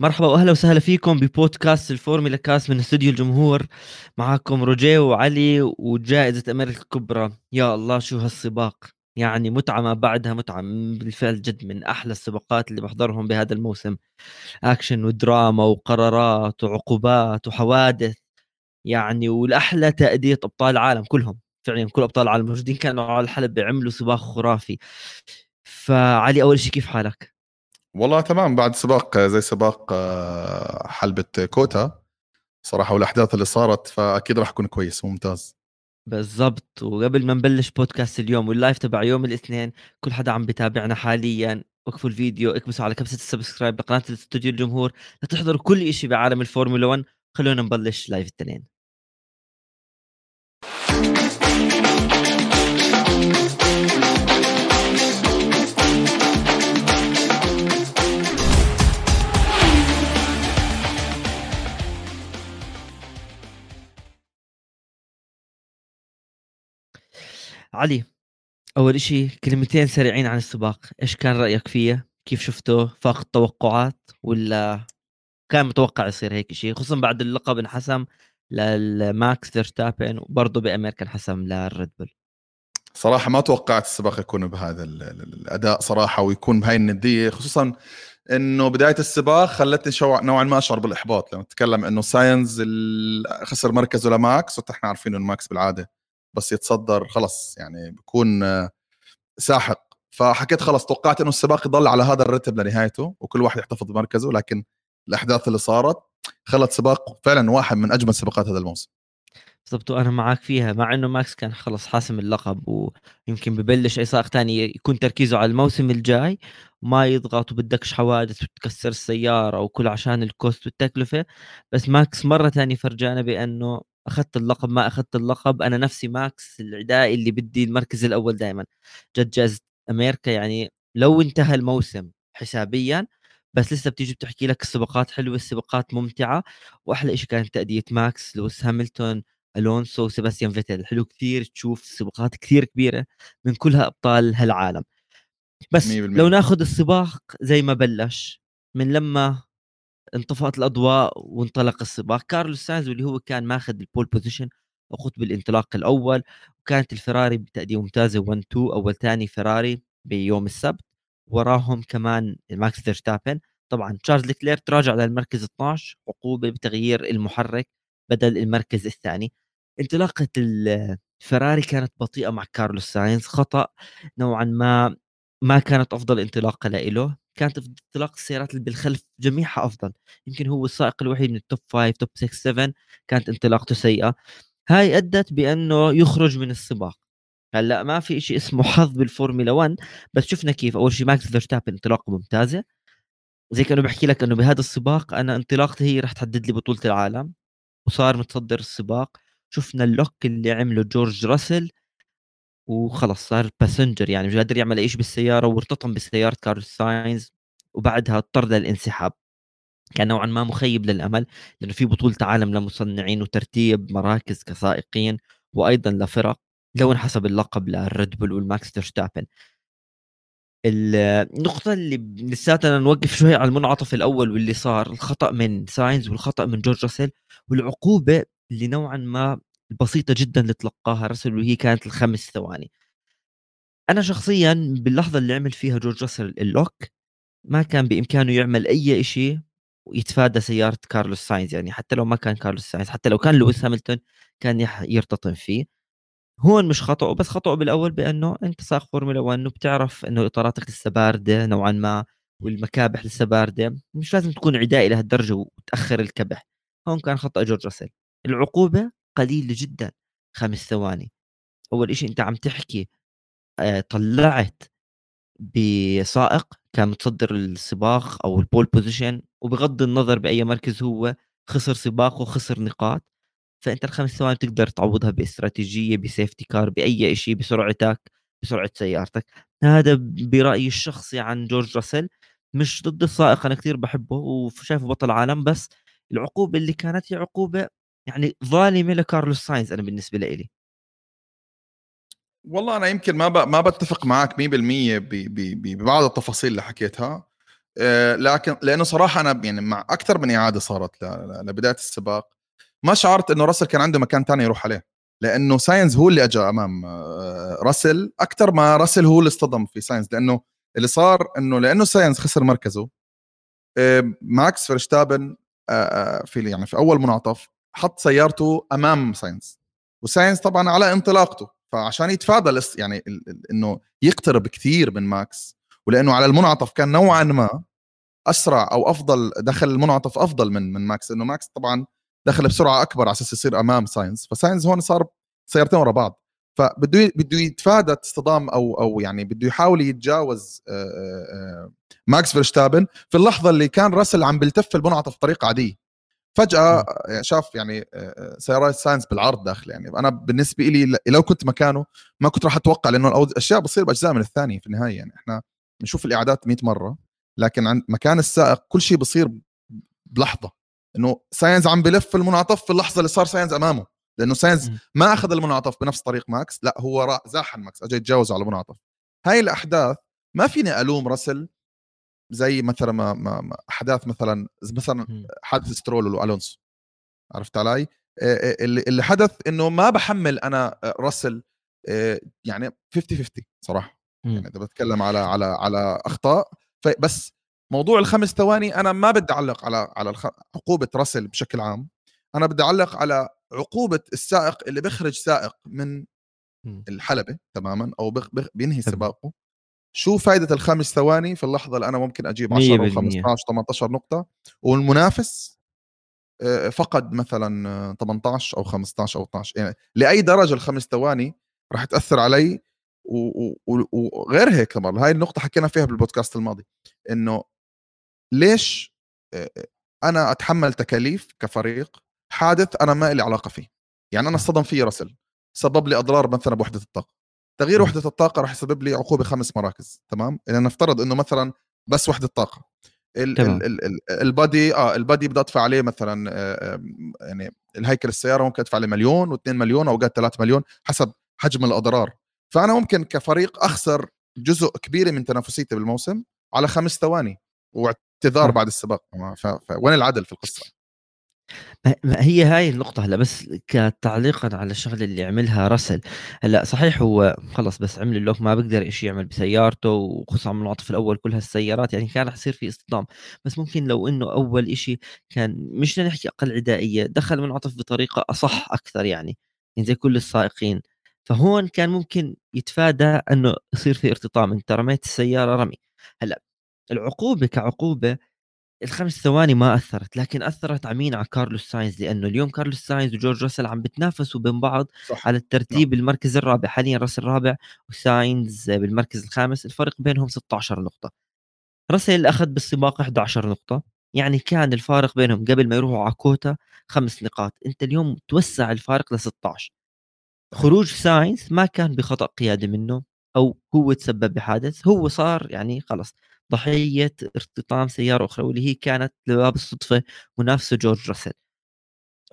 مرحبا واهلا وسهلا فيكم ببودكاست الفورمولا كاست من استوديو الجمهور. معكم روجيه وعلي وجائزة أمريكا الكبرى. يا الله شو هالسباق. يعني متعة ما بعدها متعة بالفعل جد من أحلى السباقات اللي بحضرهم بهذا الموسم. اكشن ودراما وقرارات وعقوبات وحوادث. يعني والأحلى تأدية أبطال العالم كلهم. فعليا كل أبطال العالم الموجودين كانوا على الحلبة بيعملوا سباق خرافي. فعلي أول شيء كيف حالك؟ والله تمام بعد سباق زي سباق آه، حلبة كوتا. صراحة والأحداث اللي صارت فأكيد راح يكون كويس وممتاز بالضبط. وقبل ما نبلش بودكاست اليوم وال live تبع يوم الاثنين كل حدا عم بتابعنا حاليا. وقفوا الفيديو اكبسوا على كبسة ال subscribe لقناة الاستوديو الجمهور لتحضروا كل شيء بعالم الفورمولا 1 خلونا نبلش live الاثنين. علي أول شيء كلمتين سريعين عن السباق. إيش كان رأيك فيه؟ كيف شفته؟ فاق التوقعات ولا كان متوقع يصير هيك شيء خصوصا بعد اللقب انحسم لماكس فيرستابن وبرضه بامريكا انحسم للريد بول. صراحة ما توقعت السباق يكون بهذا الأداء صراحة ويكون بهاي الندية خصوصا إنه بداية السباق خلتني شوي نوعا ما أشعر بالإحباط. لما تتكلم إنه ساينز خسر مركزه لماكس ونحن عارفين إنه ماكس بالعادة بس يتصدر خلص يعني بكون ساحق. فحكيت خلص توقعت إنه السباق يضل على هذا الرتم لنهايته وكل واحد يحتفظ بمركزه لكن الأحداث اللي صارت خلت سباق فعلا واحد من أجمل سباقات هذا الموسم. بالضبط وأنا معك فيها مع إنه ماكس كان خلص حاسم اللقب ويمكن ببلش أي سائق ثاني يكون تركيزه على الموسم الجاي وما يضغط وبدوش حوادث وتكسر السيارة وكل عشان ال cost والتكلفة. بس ماكس مرة ثانية فرجانا بأنه أخذت اللقب ما أخذت اللقب. أنا نفسي ماكس العدائي اللي بدي المركز الأول دائما جد جائزه أمريكا يعني لو انتهى الموسم حسابيا بس لسه بتيجي بتحكي لك السباقات حلوة السباقات ممتعة. وأحلى شيء كانت تأدية ماكس لويس هاملتون ألونسو وسيباستيان فيتل. حلو كثير تشوف سباقات كثير كبيرة من كلها أبطال هالعالم. بس لو ناخذ السباق زي ما بلش من لما انطفأت الأضواء وانطلق السباق. كارلوس ساينز واللي هو كان ماخذ ال pole position أو قطب الانطلاق الأول وكانت الفراري بتأدية ممتازة 1 2 أول ثاني فراري بيوم السبت. وراهم كمان ماكس فيرستابن. طبعا تشارلز لكلير تراجع للمركز 12 عقوبة بتغيير المحرك بدل المركز الثاني. انطلاقة الفراري كانت بطيئة مع كارلوس ساينز خطأ نوعا ما. ما كانت أفضل انطلاقة له كانت انطلاق السيارات اللي بالخلف جميعها أفضل. يمكن هو السائق الوحيد من ال top 5 top 6 7 كانت انطلاقته سيئة. هاي أدت بأنه يخرج من السباق. هلأ ما في شيء اسمه حظ بالفورمولا 1 بس شفنا كيف أول شيء ماكس فيرستابن انطلاقه ممتازة. زي كأنه بحكي لك إنه بهذا السباق أنا انطلاقتي هي رح تحدد لي بطولة العالم وصار متصدر السباق. شفنا ال lock اللي عمله جورج راسل وخلص صار passenger يعني مش قادر يعمل أي شيء بالسيارة وارتطم بسيارة كارلوس ساينز وبعدها اضطر للانسحاب. كان نوعا ما مخيب للأمل لأنه في بطولة عالم لمصنعين وترتيب مراكز كسائقين وأيضا لفرق لو انحسب اللقب للريد بول والماكس فيرستابن. النقطة اللي لساتنا نوقف شوي على المنعطف الأول واللي صار الخطأ من ساينز والخطأ من جورج راسل والعقوبة اللي نوعا ما بسيطه جدا اللي تلقاها راسل وهي كانت الخمس ثواني. أنا شخصيا باللحظة اللي عمل فيها جورج راسل ال lock ما كان بإمكانه يعمل أي شيء ويتفادى سيارة كارلوس ساينز يعني حتى لو ما كان كارلوس ساينز حتى لو كان لويس هاملتون كان يرتطم فيه. هون مش خطأه بس خطأه بالأول بأنه أنت سائق فورمولا 1 وبتعرف إنه إطاراتك لسه باردة نوعا ما والمكابح لسه باردة. مش لازم تكون عدائي لهالدرجة وتأخر الكبح. هون كان خطأ جورج راسل. العقوبة قليله جدا خمس ثواني. أول شيء أنت عم تحكي آه، طلعت بسائق كان متصدر السباق أو ال pole position وبغض النظر بأي مركز هو خسر سباق وخسر نقاط فأنت الخمس ثواني تقدر تعوضها باستراتيجية ب safety car بأي شيء بسرعتك بسرعة سيارتك. هذا برأيي الشخصي عن جورج راسل مش ضد السائق أنا كثير بحبه وشايفه بطل عالم بس العقوبة اللي كانت هي عقوبة يعني ظالمه لكارلوس ساينز أنا بالنسبة لي. والله أنا يمكن ما ما بتفق معك 100% ببعض التفاصيل اللي حكيتها. آه، لكن لأنه صراحة أنا يعني مع أكثر من إعادة صارت لبداية السباق. ما شعرت إنه راسل كان عنده مكان ثاني يروح عليه لأنه ساينز هو اللي اجى أمام آه، راسل أكثر ما راسل هو اللي اصطدم في ساينز لأنه اللي صار إنه لأنه ساينز خسر مركزه. ماكس فرشتابن في يعني في أول منعطف حط سيارته أمام ساينز وساينز طبعا على انطلاقته فعشان يتفادى يعني إنه يقترب كثير من ماكس ولأنه على المنعطف كان نوعا ما أسرع أو أفضل دخل المنعطف أفضل من من ماكس انه ماكس طبعا دخل بسرعة أكبر على أساس يصير أمام ساينز فساينز هون صار سيارتين ورا بعض. فبده بده يتفادى اصطدام أو أو يعني بده يحاول يتجاوز ماكس فيرشتابن في اللحظة اللي كان راسل عم بيلتف المنعطف بطريقة عادية. فجأة شاف يعني سيارات ساينس بالعرض داخل يعني. أنا بالنسبة لي لو كنت مكانه ما كنت راح أتوقع لأنه الاشياء بتصير بأجزاء من الثانية في النهاية يعني. إحنا بنشوف الاعادات 100 مرة لكن عند مكان السائق كل شيء بصير بلحظة. إنه ساينز عم بلف المنعطف في اللحظة اللي صار ساينز أمامه. لأنه ساينز ما أخذ المنعطف بنفس طريق ماكس لا هو زاح عن ماكس اجى يتجاوز على المنعطف. هاي الأحداث ما فيني ألوم راسل زي مثلا ما, ما أحداث مثلا مثلا حادث سترول والونسو عرفت علي؟ اللي اللي حدث إنه ما بحمل أنا راسل يعني 50 50 صراحة يعني إذا بتكلم على على على أخطاء بس موضوع الخمس ثواني أنا ما بدي أعلق على على عقوبة راسل بشكل عام. أنا بدي أعلق على عقوبة السائق اللي بيخرج سائق من الحلبة تماما أو بينهي سباقه. شو فائده الخمس ثواني في اللحظة اللي أنا ممكن أجيب 10 أو 15 18 نقطة؟ والمنافس فقد مثلا 18 أو 15 أو 12 يعني لأي درجة الخمس ثواني راح تأثر علي. وغير هيك كمان هاي النقطة حكينا فيها بالبودكاست الماضي إنه ليش أنا أتحمل تكاليف كفريق حادث أنا ما لي علاقة فيه؟ يعني أنا اصطدم فيه رسل سبب لي أضرار مثلا بوحدة الطاقة. تغيير وحدة الطاقة راح يسبب لي عقوبة خمس مراكز تمام؟ إذا نفترض إنه مثلا بس وحدة طاقة ال ال ال البادي آه البادي بدي أدفع عليه مثلا آه يعني الهيكل السيارة ممكن أدفع عليه مليون و2 مليون أوقات 3 مليون حسب حجم الأضرار. فأنا ممكن كفريق أخسر جزء كبير من تنافسيتي بالموسم على خمس ثواني واعتذار بعد السباق فوين العدل في القصة؟ ما هي هاي النقطة هلأ بس كتعليقًا على الشغلة اللي عملها راسل، هلأ صحيح هو خلص بس عمل اللوك ما بيقدر شيء يعمل بسيارته وخصوصًا من المنعطف الأول كل هالسيارات يعني كان رح يصير في اصطدام، بس ممكن لو إنه أول إشي كان مش نحكي أقل عدائية، دخل المنعطف بطريقة أصح أكثر يعني، يعني زي كل السائقين، فهون كان ممكن يتفادى إنه يصير في ارتطام، أنت رميت السيارة رمي، هلأ العقوبة كعقوبة الخمس ثواني ما أثرت لكن أثرت على مين؟ على كارلوس ساينز لأنه اليوم كارلوس ساينز وجورج راسل عم بتنافسوا بين بعض صح. على الترتيب نعم. المركز الرابع. حاليا راسل الرابع وساينز بالمركز الخامس. الفرق بينهم 16 نقطة. راسل أخذ بالسباق 11 نقطة. يعني كان الفارق بينهم قبل ما يروحوا على COTA خمس نقاط. أنت اليوم توسع الفارق ل 16 خروج ساينز ما كان بخطأ قيادي منه أو هو تسبب بحادث. هو صار يعني خلص ضحية ارتطام سيارة أخرى واللي هي كانت لباب الصدفة منافسه جورج راسل.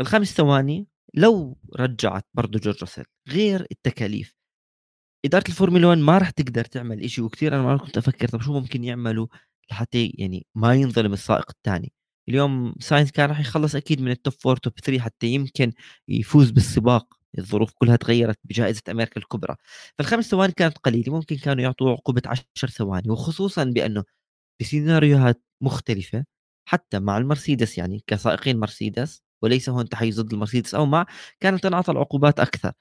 الخمس ثواني لو رجعت برضه جورج راسل غير التكاليف إدارة الفورمولا 1 ما راح تقدر تعمل شيء وكثير أنا ما كنت أفكر طب شو ممكن يعملوا لحتى يعني ما ينظلم السائق الثاني. اليوم ساينز كان راح يخلص أكيد من ال top 4 top 3 حتى يمكن يفوز بالسباق. الظروف كلها تغيرت بجائزة أمريكا الكبرى. فالخمس ثواني كانت قليلة ممكن كانوا يعطوا عقوبة عشر ثواني وخصوصا بأنه بسيناريوهات مختلفة حتى مع المرسيدس يعني كسائقين مرسيدس وليس هون تحيز ضد المرسيدس أو مع كانت تنعطى العقوبات أكثر.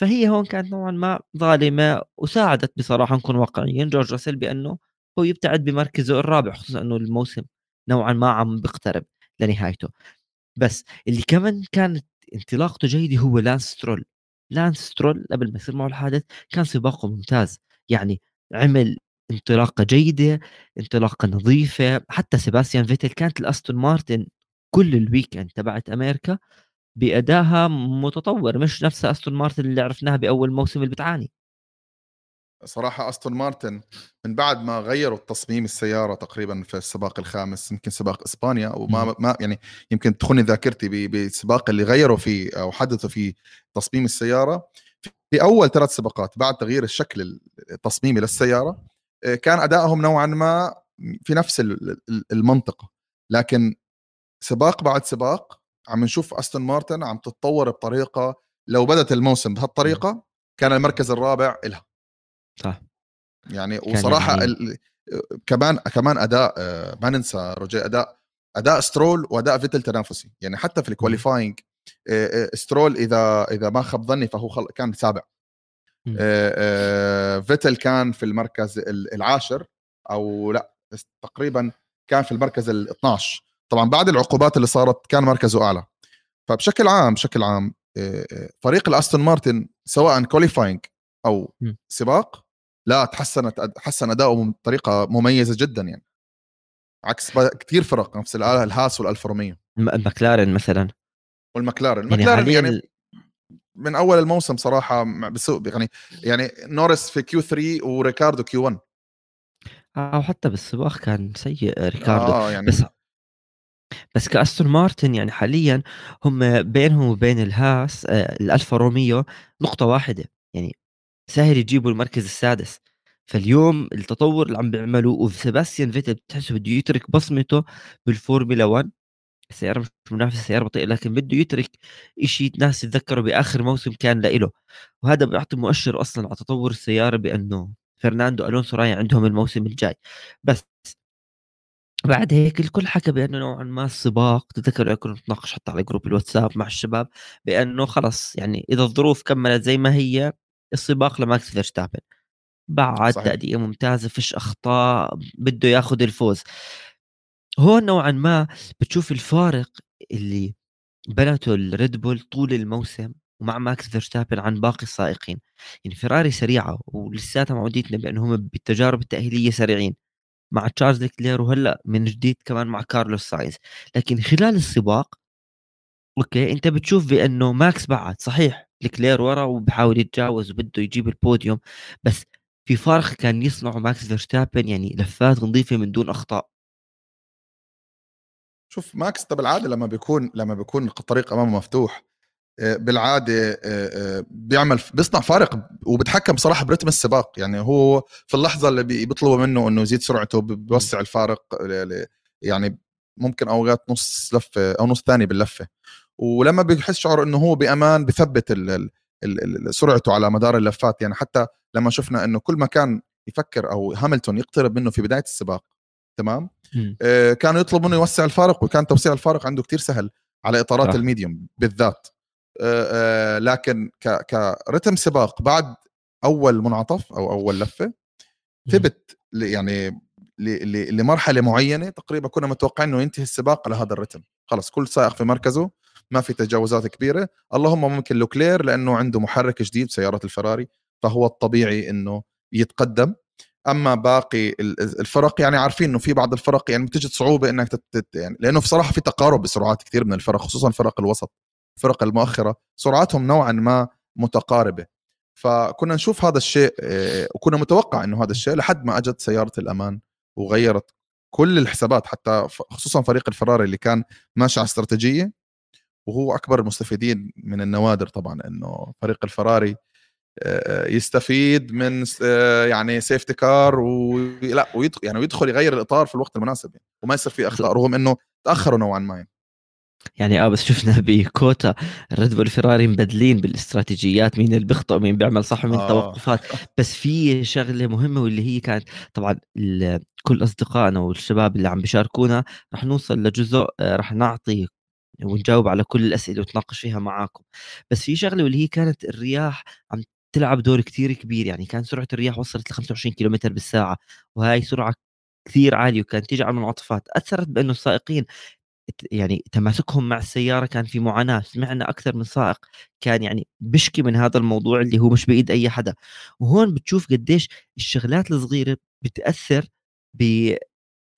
فهي هون كانت نوعا ما ظالمة وساعدت بصراحة نكون واقعيين جورج راسل بأنه هو يبتعد بمركزه الرابع خصوصا أنه الموسم نوعا ما عم بيقترب لنهايته. بس اللي كمان كانت انطلاقته جيده هو لانس سترول لانس سترول قبل ما يصير معه الحادث كان سباقه ممتاز. يعني عمل انطلاقة جيدة انطلاقة نظيفة. حتى سيباستيان فيتل كانت الأستون مارتن كل ال weekend تبعت أمريكا بأدائها متطور مش نفس أستون مارتن اللي عرفناها بأول موسم اللي بتعاني. صراحة أستون مارتن من بعد ما غيروا التصميم السيارة تقريبا في السباق الخامس يمكن سباق إسبانيا وما ما يعني يمكن تخوني ذاكرتي بالسباق اللي غيروا فيه أو حدثوا فيه تصميم السيارة. في أول ثلاث سباقات بعد تغيير الشكل التصميمي للسيارة آه، كان أدائهم نوعا ما في نفس المنطقة. لكن سباق بعد سباق عم نشوف أستون مارتن عم تتطور بطريقة لو بدت الموسم بهالطريقة كان المركز الرابع إلها. صح. يعني وصراحة يعني... ال... كمان كمان أداء آه، ما ننسى رجاء أداء أداء سترول وأداء فيتل تنافسي. يعني حتى في ال qualifying آه، آه، سترول إذا إذا ما خاب ظني فهو خل... كان سابع. فيتل كان في المركز العاشر أو لا تقريبا كان في المركز ال 12 طبعا بعد العقوبات اللي صارت كان مركزه أعلى. فبشكل عام بشكل عام فريق الأستون مارتن سواء qualifying أو سباق لا تحسنت حسن أداؤه بطريقة مميزة جدا يعني. عكس كثير فرق نفس الهاس والالفا روميو ماكلارن مثلا. والمكلارن يعني مكلارن يعني من أول الموسم صراحة بسوء يعني يعني نورس في Q3 وريكاردو Q1 أو حتى بالسباق كان سيء ريكاردو. آه يعني بس بس كأستون مارتن يعني حاليا هم بينهم وبين الهاس آه، الالفا روميو نقطة واحدة. يعني سهل يجيبوا المركز السادس. فاليوم التطور اللي عم بيعملوه وسباستيان فيتل بتحسه بده يترك بصمته بالفورمولا 1 السيارة مش منافسة سيارة بطيئة لكن بده يترك شيء الناس تتذكره بآخر موسم كان لإله. وهذا بيعطي مؤشر أصلا على تطور السيارة بأنه فرناندو ألونسو رايح عندهم الموسم الجاي. بس بعد هيك الكل حكى بأنه نوعا ما السباق تذكر كنا نتناقش حتى على group الواتساب مع الشباب بأنه خلص يعني إذا الظروف كملت زي ما هي السباق لماكس فيرستابن بعد صحيح. تأدية ممتازة فيش أخطاء بده ياخذ الفوز. هون نوعا ما بتشوف الفارق اللي بنته الريد بول طول الموسم ومع ماكس فيرستابن عن باقي السائقين. يعني فيراري سريعة ولساتها معوديتنا بأنهم بالتجارب التأهيلية سريعين مع تشارل لوكلير وهلأ من جديد كمان مع كارلوس ساينز لكن خلال السباق okay أنت بتشوف بأنه ماكس بعد صحيح لوكلير ورا وبحاول يتجاوز وبده يجيب البوديوم بس في فارق كان يصنعه ماكس فيرستابن يعني لفات نظيفة من دون أخطاء. شوف ماكس ده بالعاده لما بيكون لما بيكون الطريق أمامه مفتوح آه، بالعادة آه، آه، بيعمل بيصنع فارق وبتحكم بصراحه برتم السباق. يعني هو في اللحظة اللي بيطلبوا منه إنه يزيد سرعته بيوسع الفارق يعني ممكن أوقات نص لفة أو نص ثاني باللفة. ولما بيحس شعور إنه هو بأمان بثبت سرعته على مدار اللفات. يعني حتى لما شفنا إنه كل ما كان يفكر أو هاملتون يقترب منه في بداية السباق تمام؟ آه كان يطلب منه يوسع الفارق وكان توسيع الفارق عنده كتير سهل على إطارات آه. ال medium بالذات. آه آه لكن كريتم سباق بعد أول منعطف أو أول لفة ثبت يعني لمرحلة معينة تقريبا كنا متوقعين إنه ينتهي السباق على هذا الرتم. خلص كل سائق في مركزه ما في تجاوزات كبيرة. اللهم ممكن لوكلير لأنه عنده محرك جديد سياره الفراري فهو الطبيعي إنه يتقدم. أما باقي الفرق يعني عارفين إنه في بعض الفرق يعني بتجد صعوبة إنك تت يعني لأنه بصراحة في تقارب بسرعات كثير من الفرق خصوصا فرق الوسط الفرق المؤخرة سرعاتهم نوعا ما متقاربة. فكنا نشوف هذا الشيء آه، وكنا متوقع إنه هذا الشيء لحد ما أجت سيارة الأمان وغيرت كل الحسابات حتى خصوصا فريق الفراري اللي كان ماشي على استراتيجية. وهو أكبر المستفيدين من النوادر طبعا إنه فريق الفراري يستفيد من يعني سيفتي كار ولا ويدخل يعني ويدخل يغير الإطار في الوقت المناسب يعني وما يصير في أخطاء رغم إنه تأخروا نوعا ما يعني. يعني آه بس شفنا بكوتا الريد بول فيراري مبدلين بالاستراتيجيات مين اللي بيخطئ مين بيعمل صح ومين آه. توقفات بس في شغلة مهمة واللي هي كانت طبعا كل أصدقائنا والشباب اللي عم بيشاركونا رح نوصل لجزء آه، رح نعطي ونجاوب على كل الأسئلة ونتناقش فيها معاكم. بس في شغلة واللي هي كانت الرياح عم تلعب دور كتير كبير يعني كان سرعة الرياح وصلت ل 25 كيلومتر بالساعة وهي سرعة كثير عالية وكانت تيجي على المنعطفات. أثرت بأنه السائقين يعني تماسكهم مع السيارة كان في معاناة. سمعنا أكثر من سائق كان يعني بشكي من هذا الموضوع اللي هو مش بإيد أي حدا. وهون بتشوف قديش الشغلات الصغيرة بتأثر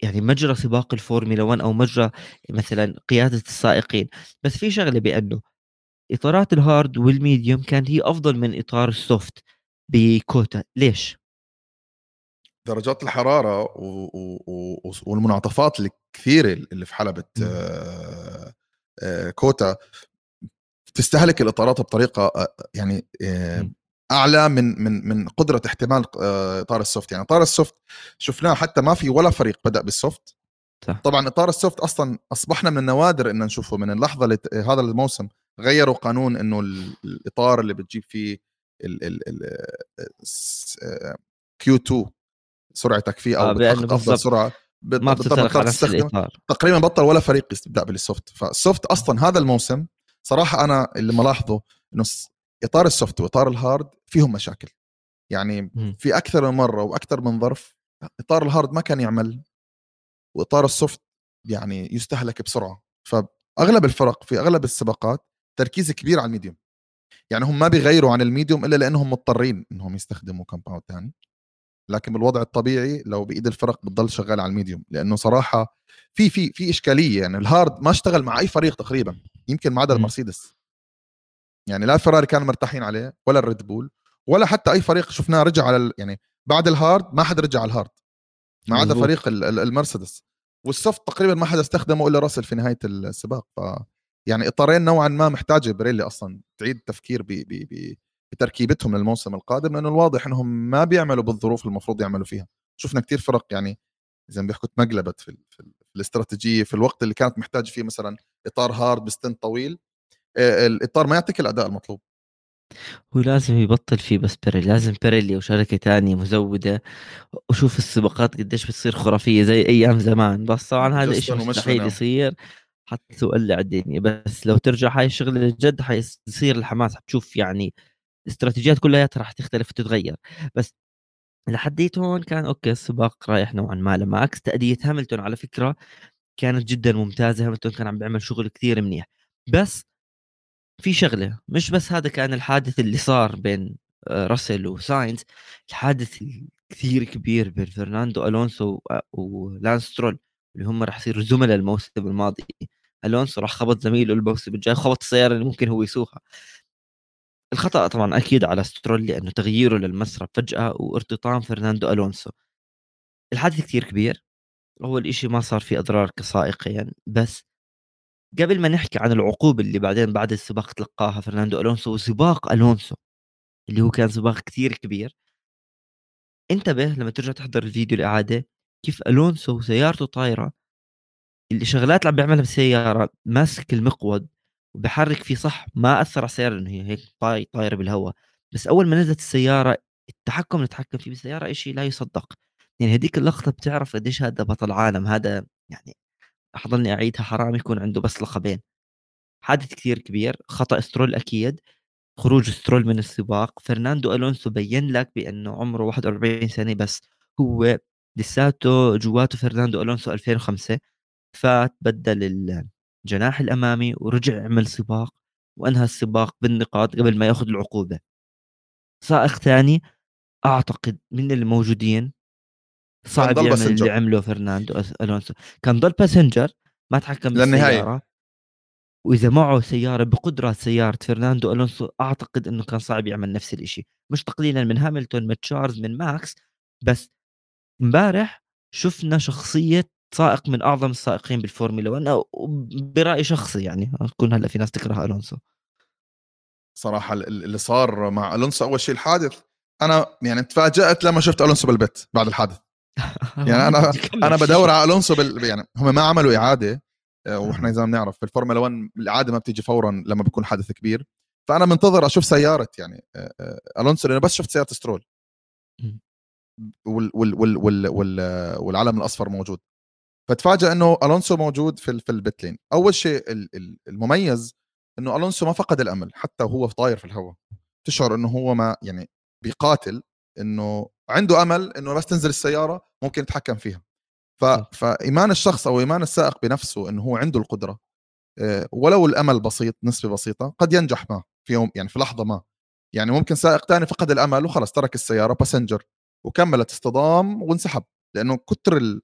يعني مجرى سباق الفورمولا 1 أو مجرى مثلا قيادة السائقين. بس في شغلة بأنه إطارات ال hard وال medium كانت هي أفضل من إطار ال soft بكوتا. ليش؟ درجات الحرارة و... و... والمنعطفات الكثيرة اللي في حلبة آه... آه... كوتا تستهلك الإطارات بطريقة آه... يعني آه... أعلى من من من قدرة احتمال آه، إطار ال soft. يعني إطار ال soft شفناه حتى ما في ولا فريق بدأ بال soft. صح. طبعا إطار ال soft أصلا أصبحنا من النوادر إن نشوفه من اللحظة اللي هذا الموسم غيروا قانون إنه الإطار اللي بتجيب فيه Q2 سرعتك فيه أو آه أفضل سرعة ما الإطار. تقريبا بطل ولا فريق يبدأ بال soft. فال soft أصلا هذا الموسم صراحة أنا اللي ملاحظه إنه إطار ال soft وإطار ال hard فيهم مشاكل. يعني في أكثر من مرة وأكثر من ظرف إطار ال hard ما كان يعمل وإطار ال soft يعني يستهلك بسرعة. فأغلب الفرق في أغلب السباقات تركيز كبير على ال medium. يعني هم ما بيغيروا عن ال medium إلا لأنهم مضطرين إنهم يستخدموا compound ثاني لكن بالوضع الطبيعي لو بإيد الفرق بتضل شغال على ال medium. لأنه صراحة في في في إشكالية. يعني ال hard ما اشتغل مع أي فريق تقريبا. يمكن ما عدا المرسيدس. يعني لا الفراري كانوا مرتاحين عليه ولا الريد بول ولا حتى أي فريق شفناه رجع على يعني بعد ال hard ما حد رجع على ال hard. ما عدا فريق المرسيدس. وال soft تقريبا ما حدا استخدمه إلا راسل في نهاية السباق. ف يعني إطارين نوعا ما محتاجة بيريلي أصلا تعيد التفكير بتركيبتهم للموسم القادم لأنه الواضح إنهم ما بيعملوا بالظروف المفروض يعملوا فيها. شفنا كتير فرق يعني زي ما بيحكوا تمقلبت في, في, في الاستراتيجية في الوقت اللي كانت محتاج فيه مثلا إطار hard بستنت طويل. الاطار ما يعطيك الأداء المطلوب. هو لازم يبطل فيه بس بيريلي لازم بيريلي وشركة تانية مزودة. وشوف السباقات قديش بتصير خرافية زي أيام زمان. بس طبعا هذا إشي مستحيل يصير. حتولع الدنيا. بس لو ترجع هاي الشغلة الجد حيصير الحماس. حتشوف يعني الاستراتيجيات كلها راح تختلف وتتغير. بس لحديت هون كان okay السباق رايح نوعا ما لماكس. تأدية هاملتون على فكرة كانت جدا ممتازة. هاملتون كان عم بيعمل شغل كثير منيح. بس في شغلة مش بس هذا كان الحادث اللي صار بين آه، راسل وساينز الحادث الكثير كبير بين فرناندو ألونسو ولانس سترول اللي هم راح يصيروا زملاء الموسم الماضي. ألونسو راح خبط زميله الموسم الجاي خبط السيارة اللي ممكن هو يسوقها. الخطأ طبعا أكيد على سترول لأنه تغييره للمسار فجأة وارتطام فرناندو ألونسو. الحادث كثير كبير أول شيء ما صار في أضرار كسائقيا بس قبل ما نحكي عن العقوبة اللي بعدين بعد السباق تلقاها فرناندو ألونسو وسباق ألونسو اللي هو كان سباق كثير كبير. انتبه لما ترجع تحضر الفيديو الإعادة كيف ألونسو وسيارته طايرة اللي شغلات اللي عم بيعملها بالسيارة ماسك المقود وبحرك فيه صح ما أثر على السيارة إنه هي هيك طاي طايرة بالهواء. بس أول ما نزلت السيارة التحكم اللي تحكم فيه بالسيارة إشي لا يصدق. يعني هذيك اللقطة بتعرف قديش هذا بطل عالم هذا يعني حضلني أعيدها حرام يكون عنده بس لقبين حادث كثير كبير خطأ سترول أكيد خروج سترول من السباق. فرناندو ألونسو بين لك بأنه عمره 41 سنة بس هو لساته جواته فرناندو ألونسو 2005 فات بدل الجناح الأمامي ورجع عمل سباق وأنهى السباق بالنقاط قبل ما يأخذ العقوبة. سائق ثاني أعتقد من الموجودين صعب يعمل اللي عمله فرناندو ألونسو. كان ضل passenger ما تحكم بالسيارة. وإذا معه سيارة بقدرات سيارة فرناندو ألونسو أعتقد إنه كان صعب يعمل نفس الشيء مش تقليلا من هاملتون من تشارلز من ماكس بس امبارح شفنا شخصية سائق من أعظم السائقين بالفورمولا 1 برايي شخصي يعني كون هلأ في ناس تكره ألونسو. صراحة اللي صار مع ألونسو أول شيء الحادث أنا يعني تفاجأت لما شفت ألونسو بالبيت بعد الحادث. يعني أنا أنا بدور على ألونسو بال... يعني هم ما عملوا إعادة آه، وإحنا إذا بنعرف في الفورمولا 1 الإعادة ما بتيجي فورا لما بيكون حدث كبير. فأنا منتظر أشوف سيارة يعني آه، آه، ألونسو لأنه بس شفت سيارة سترول. وال وال وال وال وال والعلم الأصفر موجود. فتفاجئ إنه ألونسو موجود في في ال pit lane أول شيء المميز إنه ألونسو ما فقد الأمل حتى وهو طاير في الهواء. تشعر إنه هو ما يعني بيقاتل. إنه عنده أمل إنه بس تنزل السيارة ممكن يتحكم فيها. ف... فإيمان الشخص أو إيمان السائق بنفسه إنه هو عنده القدرة آه، ولو الأمل بسيط نسبة بسيطة قد ينجح ما في يوم يعني في لحظة ما. يعني ممكن سائق ثاني فقد الأمل وخلص ترك السيارة passenger وكملت اصطدام وانسحب. لأنه كتر ال...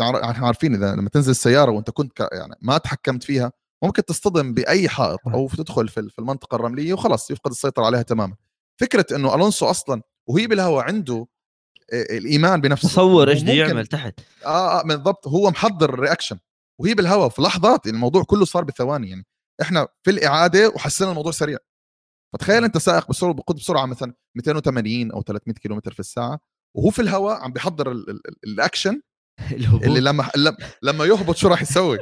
إحنا عارفين إذا لما تنزل السيارة وأنت كنت ك... يعني ما تحكمت فيها ممكن تصطدم بأي حائط أو تدخل في المنطقة الرملية وخلص يفقد السيطرة عليها تماما. فكرة إنه ألونسو أصلا وهي بالهواء عنده الإيمان بنفسه. تصور إيش بده يعمل تحت. آه, آه بالضبط هو محضر الرياكشن. وهي بالهواء في لحظات الموضوع كله صار بثواني يعني إحنا في الإعادة وحسينا الموضوع سريع. فتخيل أنت سائق بسرعة بقود بسرعة مثلا 280 أو 300 كيلومتر في الساعة وهو في الهواء عم بيحضر ال ال الأكشن اللي لما لما يهبط شو راح يسوي؟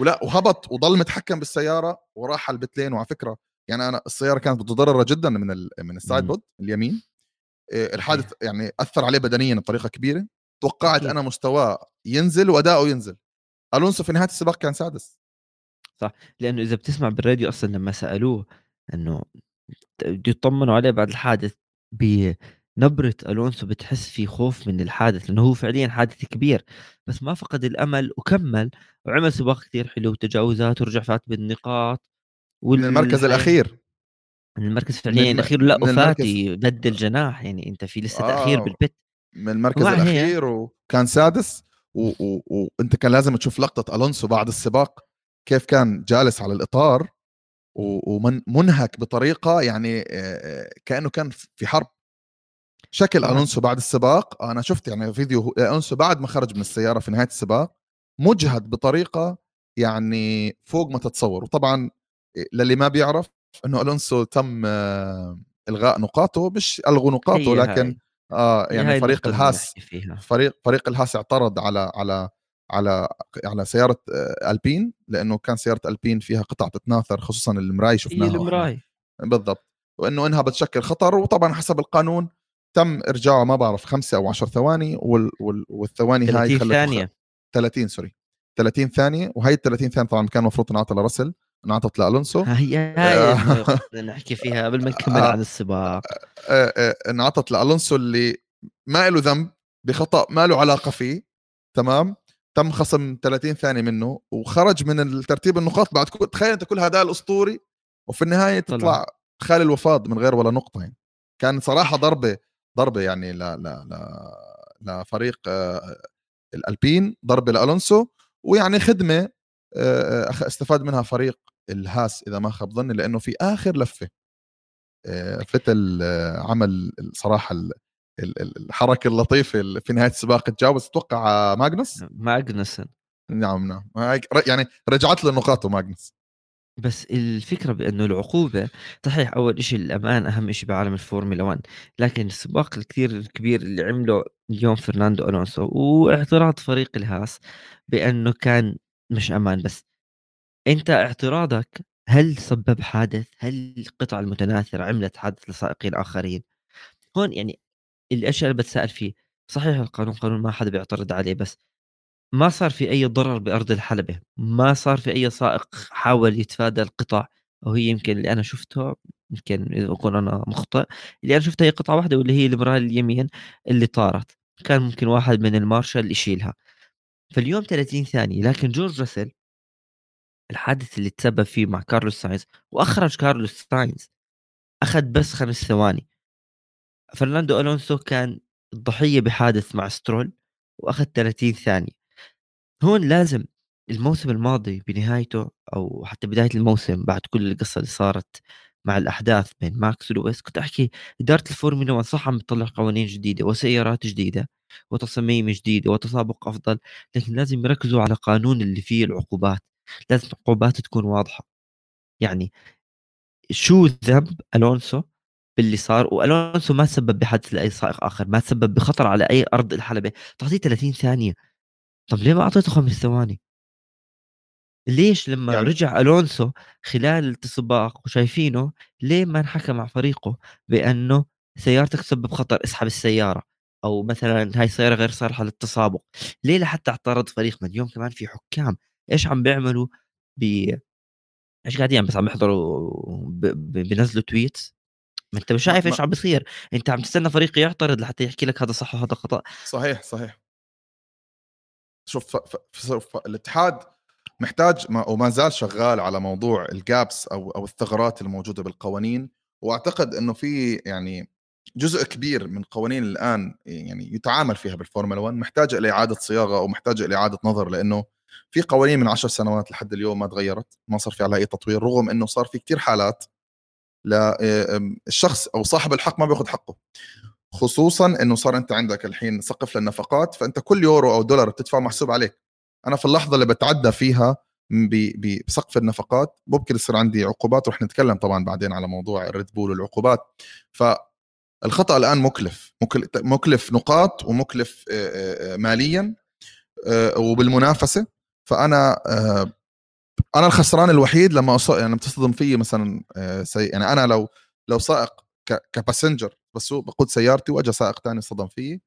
ولا وهبط وضل متحكم بالسيارة وراح على ال pit lane وعلى فكرة يعني أنا السيارة كانت متضررة جدا من ال من ال side pod اليمين. آه، الحادث يعني أثر عليه بدنيا بطريقة كبيرة. توقعت أنا مستواه ينزل وأداؤه ينزل. ألونسو في نهاية السباق كان سادس. صح. لأنه إذا بتسمع بالراديو أصلا لما سألوه إنه يطمنوا عليه بعد الحادث بنبرة ألونسو بتحس في خوف من الحادث لأنه هو فعليا حادث كبير. بس ما فقد الأمل وكمل. وعمل سباق كثير حلو وتجاوزات ورجع فات بالنقاط. من المركز الأخير. من المركز فعليا الأخير لا وفاتي بدل جناح يعني أنت في لسه آه تأخير بالبت. من المركز الأخير وكان سادس وانت كان لازم تشوف لقطة ألونسو بعد السباق كيف كان جالس على الإطار ومنهك بطريقة يعني كأنه كان في حرب. شكل ألونسو بعد السباق أنا شفت يعني فيديو ألونسو بعد ما خرج من السيارة في نهاية السباق مجهد بطريقة يعني فوق ما تتصور. وطبعا للي ما بيعرف إنه ألونسو تم إلغاء نقاطه مش ألغوا نقاطه لكن. آه يعني فريق الهاس فريق فريق الهاس اعترض على على على على سيارة آه، ألبين لأنه كان سيارة ألبين فيها قطع تتناثر خصوصا المراي شفناها المراي. بالضبط. وإنه إنها بتشكل خطر وطبعا حسب القانون تم إرجاعه ما بعرف خمسة أو 10 ثواني وال وال والثواني هاي 30 ثانية. 30 sorry. 30 ثانية وهي ال 30 ثانية طبعا كان المفروض تنعطى لرسل انعطت لألونسو. هي هاي آه. نحكي فيها قبل ما نكمل آه. عن السباق. انعطت لألونسو اللي ما له ذنب بخطأ ما له علاقة فيه تمام؟ تم خصم 30 ثانية منه وخرج من ترتيب النقاط. بعد كل تخيل أنت كل هذا الأسطوري وفي النهاية تطلع خالي الوفاض من غير ولا نقطة يعني. كان صراحة ضربة ضربة يعني ل ل ل لفريق آه، الألبين ضربة لألونسو ويعني خدمة آه، استفاد منها فريق الهاس إذا ما خاب ظني لأنه في آخر لفة آه، فتل عمل صراحة الحركة اللطيفة في نهاية السباق تجاوز أتوقع ماجنس؟ ماجنسن. نعم نعم. يعني رجعت له نقاطه ماجنس. بس الفكرة بأنه العقوبة صحيح أول شيء الأمان أهم شيء بعالم الفورمولا 1 لكن السباق الكثير الكبير اللي عمله اليوم فرناندو ألونسو واعتراض فريق الهاس بأنه كان مش أمان بس. أنت اعتراضك هل سبب حادث؟ هل القطع المتناثرة عملت حادث لسائقين آخرين؟ هون يعني الأشياء اللي بتساءل فيه صحيح القانون قانون ما حدا بيعترض عليه بس ما صار في أي ضرر بأرض الحلبة ما صار في أي سائق حاول يتفادى القطع أو هي يمكن اللي أنا شفته يمكن إذا اكون أنا مخطئ اللي أنا شفتها هي قطعة واحدة واللي هي المراية اليمين اللي طارت كان ممكن واحد من المارشال يشيلها فاليوم 30 ثانية لكن جورج راسل الحادث اللي تسبب فيه مع كارلوس ساينز وأخرج كارلوس ساينز أخذ بس خمس ثواني. فرناندو ألونسو كان الضحية بحادث مع سترول وأخذ 30 ثانية. هون لازم الموسم الماضي بنهايته أو حتى بداية الموسم بعد كل القصة اللي صارت مع الأحداث بين ماكس ولويس كنت أحكي إدارة الفورمولا 1 صح عم تطلع قوانين جديدة وسيارات جديدة وتصاميم جديدة وتسابق أفضل لكن لازم يركزوا على قانون اللي فيه العقوبات. لازم العقوبات تكون واضحة. يعني شو ذنب ألونسو باللي صار؟ وألونسو ما تسبب بحادث لأي سائق آخر ما تسبب بخطر على أي أرض الحلبة. تعطيه 30 ثانية. طب ليه ما أعطيته خمس ثواني؟ ليش لما يعني... رجع ألونسو خلال السباق وشايفينه ليه ما انحكى مع فريقه بأنه سيارتك تسبب خطر؟ اسحب السيارة. أو مثلا هاي السياره غير صالحة للتسابق. ليه لحتى اعترض فريقنا اليوم كمان في حكام؟ إيش عم بيعملوا ب إيش قاعدين بس عم يحضروا ب... ب... بنزلوا تويتس ما أنت مش شايف إيش عم بيصير. أنت عم تستنى فريق يعترض لحتى يحكي لك هذا صح وهذا خطأ. صحيح صحيح. شوف ف... ف... ف... الاتحاد محتاج ما وما زال شغال على موضوع ال gaps أو أو الثغرات الموجودة بالقوانين وأعتقد إنه في يعني جزء كبير من قوانين الآن يعني يتعامل فيها بالفورمولا 1 محتاجة إلى إعادة صياغة أو محتاجة إلى إعادة نظر لأنه في قوانين من عشر سنوات لحد اليوم ما تغيرت ما صار في عليها أي تطوير رغم إنه صار في كثير حالات للشخص أو صاحب الحق ما بياخذ حقه. خصوصا إنه صار أنت عندك الحين سقف للنفقات فأنت كل يورو أو دولار بتدفعه محسوب عليك. أنا في اللحظة اللي بتعدى فيها بسقف النفقات ممكن يصير عندي عقوبات ورح نتكلم طبعا بعدين على موضوع الريد بول والعقوبات. فالخطا الآن مكلف مكلف نقاط ومكلف ماليا وبالمنافسة. فأنا أنا الخسران الوحيد لما أص... يعني بتصطدم فيي مثلا سي... يعني أنا لو لو سائق ك... ك passenger بسوق بقود سيارتي واجى سائق ثاني صدم فيي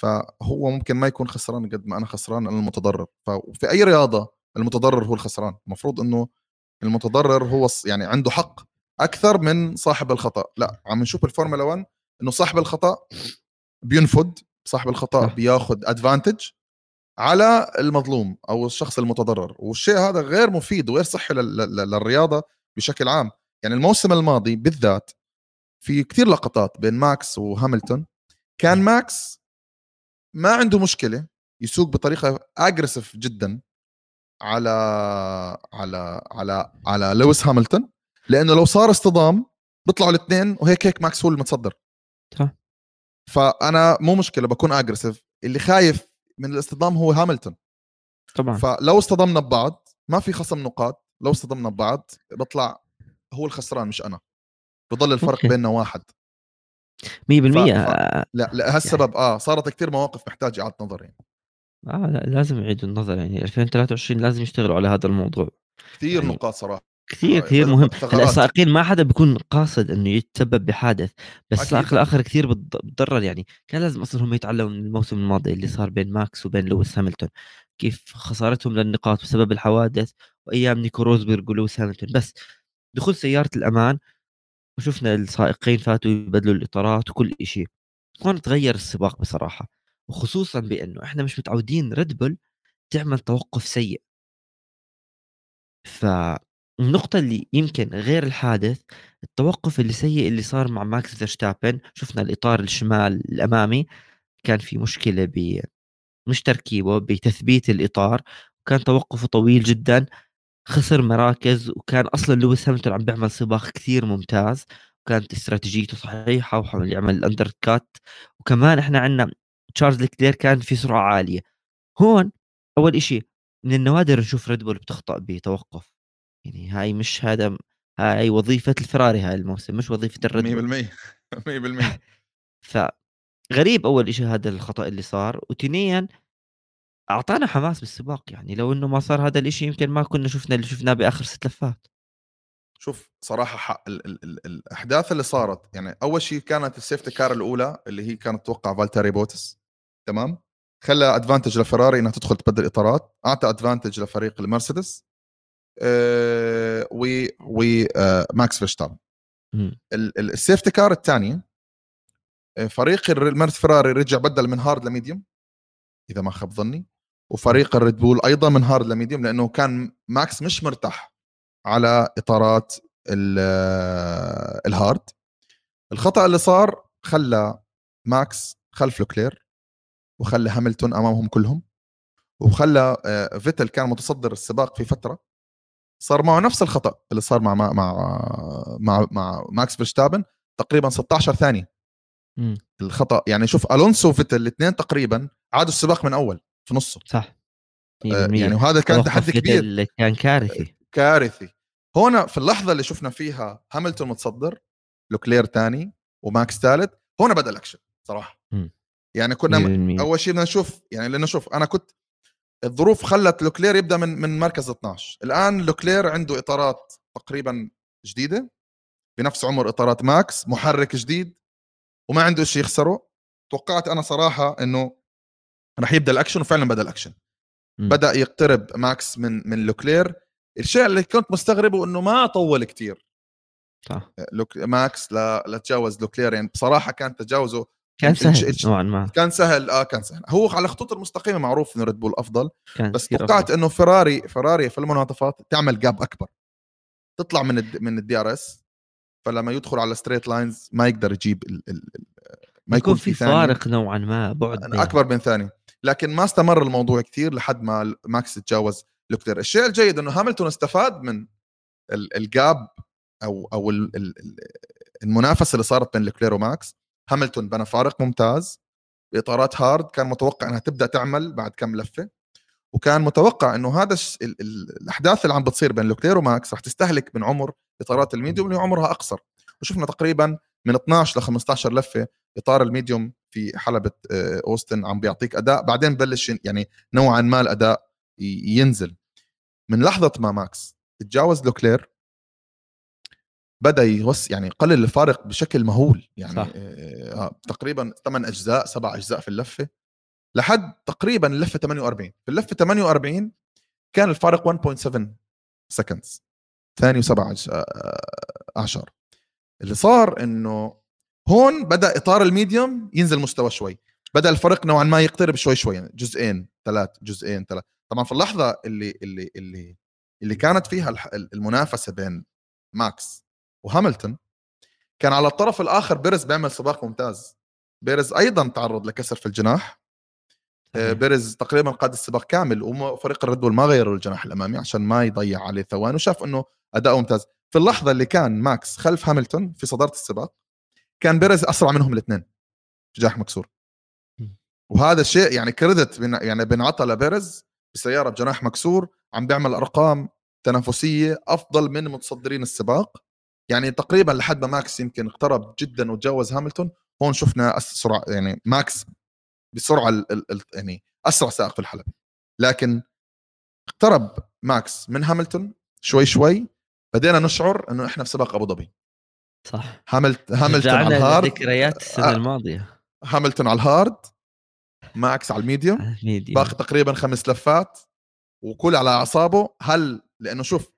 فهو ممكن ما يكون خسران قد ما أنا خسران أنا المتضرر ففي أي رياضة المتضرر هو الخسران. المفروض إنه المتضرر هو يعني عنده حق أكثر من صاحب الخطأ. لا عم نشوف الفورمولا 1 إنه صاحب الخطأ بينفد صاحب الخطأ بياخذ advantage على المظلوم أو الشخص المتضرر. والشيء هذا غير مفيد وغير صحي للرياضة بشكل عام. يعني الموسم الماضي بالذات في كثير لقطات بين ماكس وهاملتون كان ماكس ما عنده مشكلة يسوق بطريقة aggressive جدا على على على على لويس هاملتون لأنه لو صار اصطدام بيطلعوا الاثنين وهيك هيك ماكس هو المتصدر. فأنا مو مشكلة بكون aggressive اللي خايف من الاصطدام هو هاملتون. طبعا. فلو اصطدمنا ببعض ما في خصم نقاط لو اصطدمنا ببعض بطلع هو الخسران مش أنا. بضل الفرق okay. بيننا واحد. 100% ف... ف... لا لهالسبب يعني... آه صارت كثير مواقف محتاجة إعادة نظر يعني. آه لا لازم يعيدوا النظر يعني. 2023 لازم يشتغلوا على هذا الموضوع. كثير يعني نقاط صراحة. كثير كثير مهم. السائقين ما حدا بيكون قاصد إنه يتسبب بحادث بس السائق الآخر كثير بتضرر يعني. كان لازم أصلا هم يتعلموا من الموسم الماضي اللي صار بين ماكس وبين لويس هاملتون. كيف خسارتهم للنقاط بسبب الحوادث وأيام نيكو روزبرغ ولويس هاملتون. بس دخول سيارة الأمان وشفنا السائقين فاتوا يبدلوا الإطارات وكل شيء هون تغير السباق بصراحة وخصوصا بأنه إحنا مش متعودين ريد بول تعمل توقف سيء. فالنقطة اللي يمكن غير الحادث التوقف اللي سيء اللي صار مع ماكس فيرستابن. شفنا الإطار الشمال الأمامي كان في مشكلة ب مش تركيبه بتثبيت الإطار وكان توقفه طويل جدا. خسر مراكز وكان أصلا لويس هاملتون عم بيعمل سباق كثير ممتاز. وكانت استراتيجيته صحيحة وحاول يعمل ال undercut وكمان إحنا عندنا تشارلز لوكلير كان في سرعة عالية. هون أول شيء من النوادر نشوف ريد بول بتخطأ بتوقف. يعني هاي مش هذا هاي وظيفة الفراري هاي الموسم مش وظيفة الريد بول. 100% 100% فغريب أول شيء هذا الخطأ اللي صار وثانيا أعطانا حماس بالسباق يعني لو إنه ما صار هذا الإشي يمكن ما كنا شفنا اللي شفناه بآخر ست لفات. شوف صراحة حق ال ال ال الأحداث اللي صارت يعني أول شيء كانت ال safety car الأولى اللي هي كانت تبع فالتيري بوتاس تمام؟ خلى advantage لفراري إنها تدخل تبدل إطارات أعطى advantage لفريق المرسيدس. أه و و أه ماكس فيرستابن. ال safety car الثانية آه، فريق المرس فراري رجع بدل من hard ل medium إذا ما خاب ظني وفريق الريد بول أيضا من hard ل medium لأنه كان ماكس مش مرتاح على إطارات ال hard. الخطأ اللي صار خلى ماكس خلف لوكلير وخلى هاملتون أمامهم كلهم وخلى آه، فيتل كان متصدر السباق في فترة. صار معه نفس الخطأ اللي صار مع مع مع, مع ماكس فيرستابن تقريبا 16 ثانية. م. الخطأ يعني شوف ألونسو وفيتل الاثنين تقريبا عادوا السباق من أول في نصه. صح. آه يعني وهذا كان تحدي كبير. كان كارثي. كارثي. هنا في اللحظة اللي شفنا فيها هاملتون متصدر لوكلير ثاني وماكس ثالث هنا بدأ الأكشن صراحة. م. يعني كنا م. أول شيء بدنا نشوف يعني لأنه شوف أنا كنت الظروف خلت لوكلير يبدأ من من مركز 12 الآن لوكلير عنده إطارات تقريبا جديدة بنفس عمر إطارات ماكس محرك جديد وما عنده شيء يخسره. توقعت أنا صراحة إنه راح يبدأ الأكشن وفعلا بدأ الأكشن. م. بدأ يقترب ماكس من من لوكلير. الشيء اللي كنت مستغربه إنه ما طول كثير صح. لوك ماكس لتجاوز لوكلير. يعني بصراحة كان تجاوزه كان سهل. نوعا ما. كان سهل آه كان سهل. هو على الخطوط المستقيمة معروف إنه ريد بول أفضل بس توقعت إنه فيراري فيراري في المنعطفات تعمل gap أكبر. تطلع من الد... من ال DRS فلما يدخل على straight lines ما يقدر يجيب ال... ال... ما يكون, يكون في فارق نوعا ما بعد أكبر من ثاني. لكن ما استمر الموضوع كثير لحد ما ماكس تجاوز لوكلير الشيء الجيد إنه هاملتون استفاد من ال gap أو أو المنافسة اللي صارت بين لوكلير وماكس هاملتون بنى فارق ممتاز. بإطارات hard كان متوقع إنها تبدأ تعمل بعد كم لفة. وكان متوقع إنه هذا الش... ال... ال... الأحداث اللي عم بتصير بين لوكلير وماكس رح تستهلك من عمر إطارات ال medium اللي عمرها أقصر. وشفنا تقريبا من 12 ل 15 لفة إطار ال medium في حلبة آه، أوستن عم بيعطيك أداء. بعدين بلش يعني نوعا ما الأداء ينزل. من لحظة ما ماكس تجاوز لوكلير بدأ يوس يعني قلل الفارق بشكل مهول يعني صح. آه, آه، تقريبا ثمان أجزاء سبع أجزاء في اللفة لحد تقريبا اللفه 48 في اللفة 48 كان الفارق 1.7 seconds ثاني وسبع اعشار اللي صار إنه هون بدأ إطار ال medium ينزل مستوى شوي. بدأ الفرق نوعا ما يقترب شوي شوي يعني جزئين ثلاث جزئين ثلاث. طبعا في اللحظة اللي اللي اللي اللي كانت فيها المنافسة بين ماكس وهاملتون كان على الطرف الآخر بيرز بيعمل سباق ممتاز. بيرز أيضا تعرض لكسر في الجناح. آه، بيرز تقريبا قاد السباق كامل وفريق الريد ما غيروا الجناح الأمامي عشان ما يضيع عليه ثواني وشاف إنه اداؤه ممتاز. في اللحظة اللي كان ماكس خلف هاملتون في صدارة السباق كان بيرز أسرع منهم الاثنين جناح مكسور. وهذا الشيء يعني credit يعني بنعطى لبيرز بسيارة بجناح مكسور عم بيعمل أرقام تنافسية أفضل من متصدرين السباق. يعني تقريبا لحد ما ماكس يمكن اقترب جدا وتجاوز هاملتون هون شفنا سرعه يعني ماكس بسرعة ال ال يعني أسرع سائق في الحلبة لكن اقترب ماكس من هاملتون شوي شوي بدينا نشعر إنه إحنا في سباق أبو ظبي. صح. هاملت هاملتون على ال hard. ذكريات السنة آه الماضية. هاملتون على ال hard ماكس على ال medium. باقي تقريبا خمس لفات وكل على أعصابه. هل لأنه شوف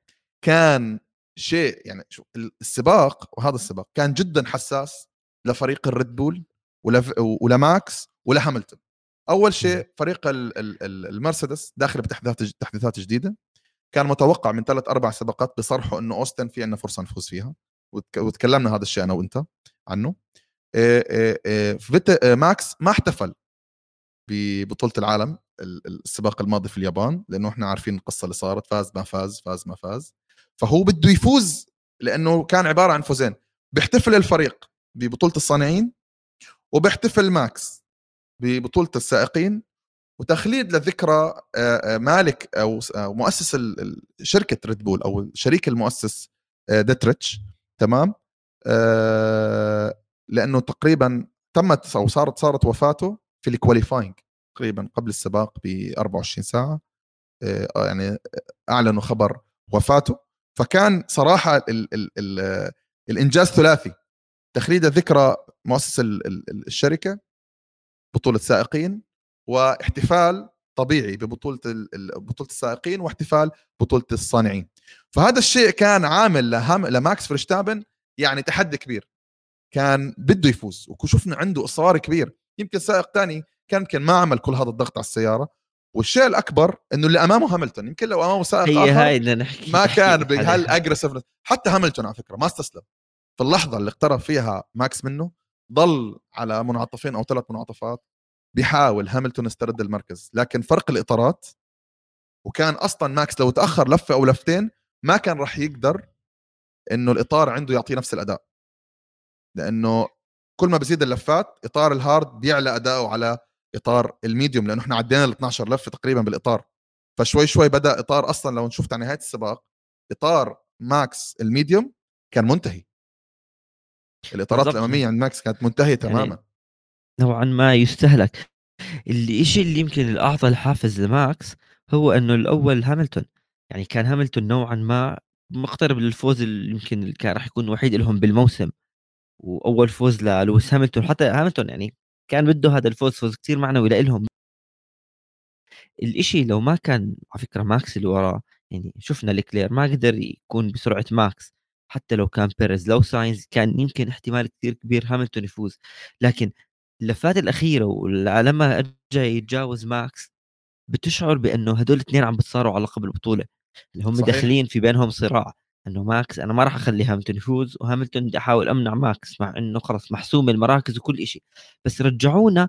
كان شيء يعني شوف السباق وهذا السباق كان جدا حساس لفريق الريد بول ولماكس ولهاملتون أول شيء فريق المرسيدس داخل بتحديثات تحديثات جديدة كان متوقع من ثلاث أربع سباقات بصرحوا إنه أوستن في عندنا فرصة نفوز فيها وتكلمنا هذا الشيء أنا وأنت عنه. فيت ماكس ما احتفل ببطولة العالم السباق الماضي في اليابان لأنه إحنا عارفين القصة اللي صارت فاز ما فاز فاز ما فاز. فهو بده يفوز لأنه كان عبارة عن فوزين. بيحتفل الفريق ببطولة الصانعين وبيحتفل ماكس ببطولة السائقين. وتخليد لذكرى مالك أو مؤسس شركة ريد بول أو الشريك المؤسس ديتريتش تمام؟ لأنه تقريبا تمت أو صارت صارت وفاته في ال qualifying تقريبا قبل السباق ب 24 ساعة. يعني أعلنوا خبر وفاته. فكان صراحة ال ال ال الإنجاز ثلاثي. تخليد ذكرى مؤسس الشركة بطولة سائقين واحتفال طبيعي ببطولة بطولة السائقين واحتفال بطولة الصانعين. فهذا الشيء كان عامل لماكس فرشتابن يعني تحدي كبير. كان بده يفوز وشفنا عنده إصرار كبير. يمكن سائق ثاني كان يمكن ما عمل كل هذا الضغط على السيارة. والشيء الأكبر إنه اللي أمامه هاملتون يمكن لو أمامه سائق هي هاي بدنا نحكي ما كان بهالاجريسيف حتى هاملتون على فكرة ما استسلم. في اللحظة اللي اقترب فيها ماكس منه ضل على منعطفين أو ثلاث منعطفات بيحاول هاملتون يسترد المركز. لكن فرق الإطارات وكان أصلا ماكس لو تأخر لفة أو لفتين ما كان راح يقدر إنه الإطار عنده يعطيه نفس الأداء. لأنه كل ما بزيد اللفات إطار ال hard بيعلى أداؤه على إطار ال medium لأنه إحنا عدينا ال 12 لفه تقريبا بالإطار. فشوي شوي بدأ إطار أصلا لو شفت على نهاية السباق إطار ماكس ال medium كان منتهي. الإطارات الأمامية عند ماكس كانت منتهية يعني تماما. يعني نوعا ما يستهلك. الشيء اللي يمكن اللي اعطى الحافز لماكس هو إنه الأول هاملتون. يعني كان هاملتون نوعا ما مقترب للفوز اللي يمكن كان راح يكون وحيد لهم بالموسم. وأول فوز للويس هاملتون حتى هاملتون يعني كان بده هذا الفوز فوز كثير معنوي لهم الإشي لو ما كان على فكرة ماكس اللي وراه يعني شفنا لكلير ما قدر يكون بسرعة ماكس حتى لو كان بيريز لو ساينز كان يمكن احتمال كثير كبير هاملتون يفوز. لكن اللفات الأخيرة ولما اجى يتجاوز ماكس بتشعر بأنه هدول الاثنين عم بتصارعوا على لقب البطولة. اللي هم صحيح. داخلين في بينهم صراع. إنه ماكس أنا ما راح أخلي هاملتون يفوز وهاملتون بدي أحاول أمنع ماكس مع إنه خلص محسوم المراكز وكل شيء بس رجعونا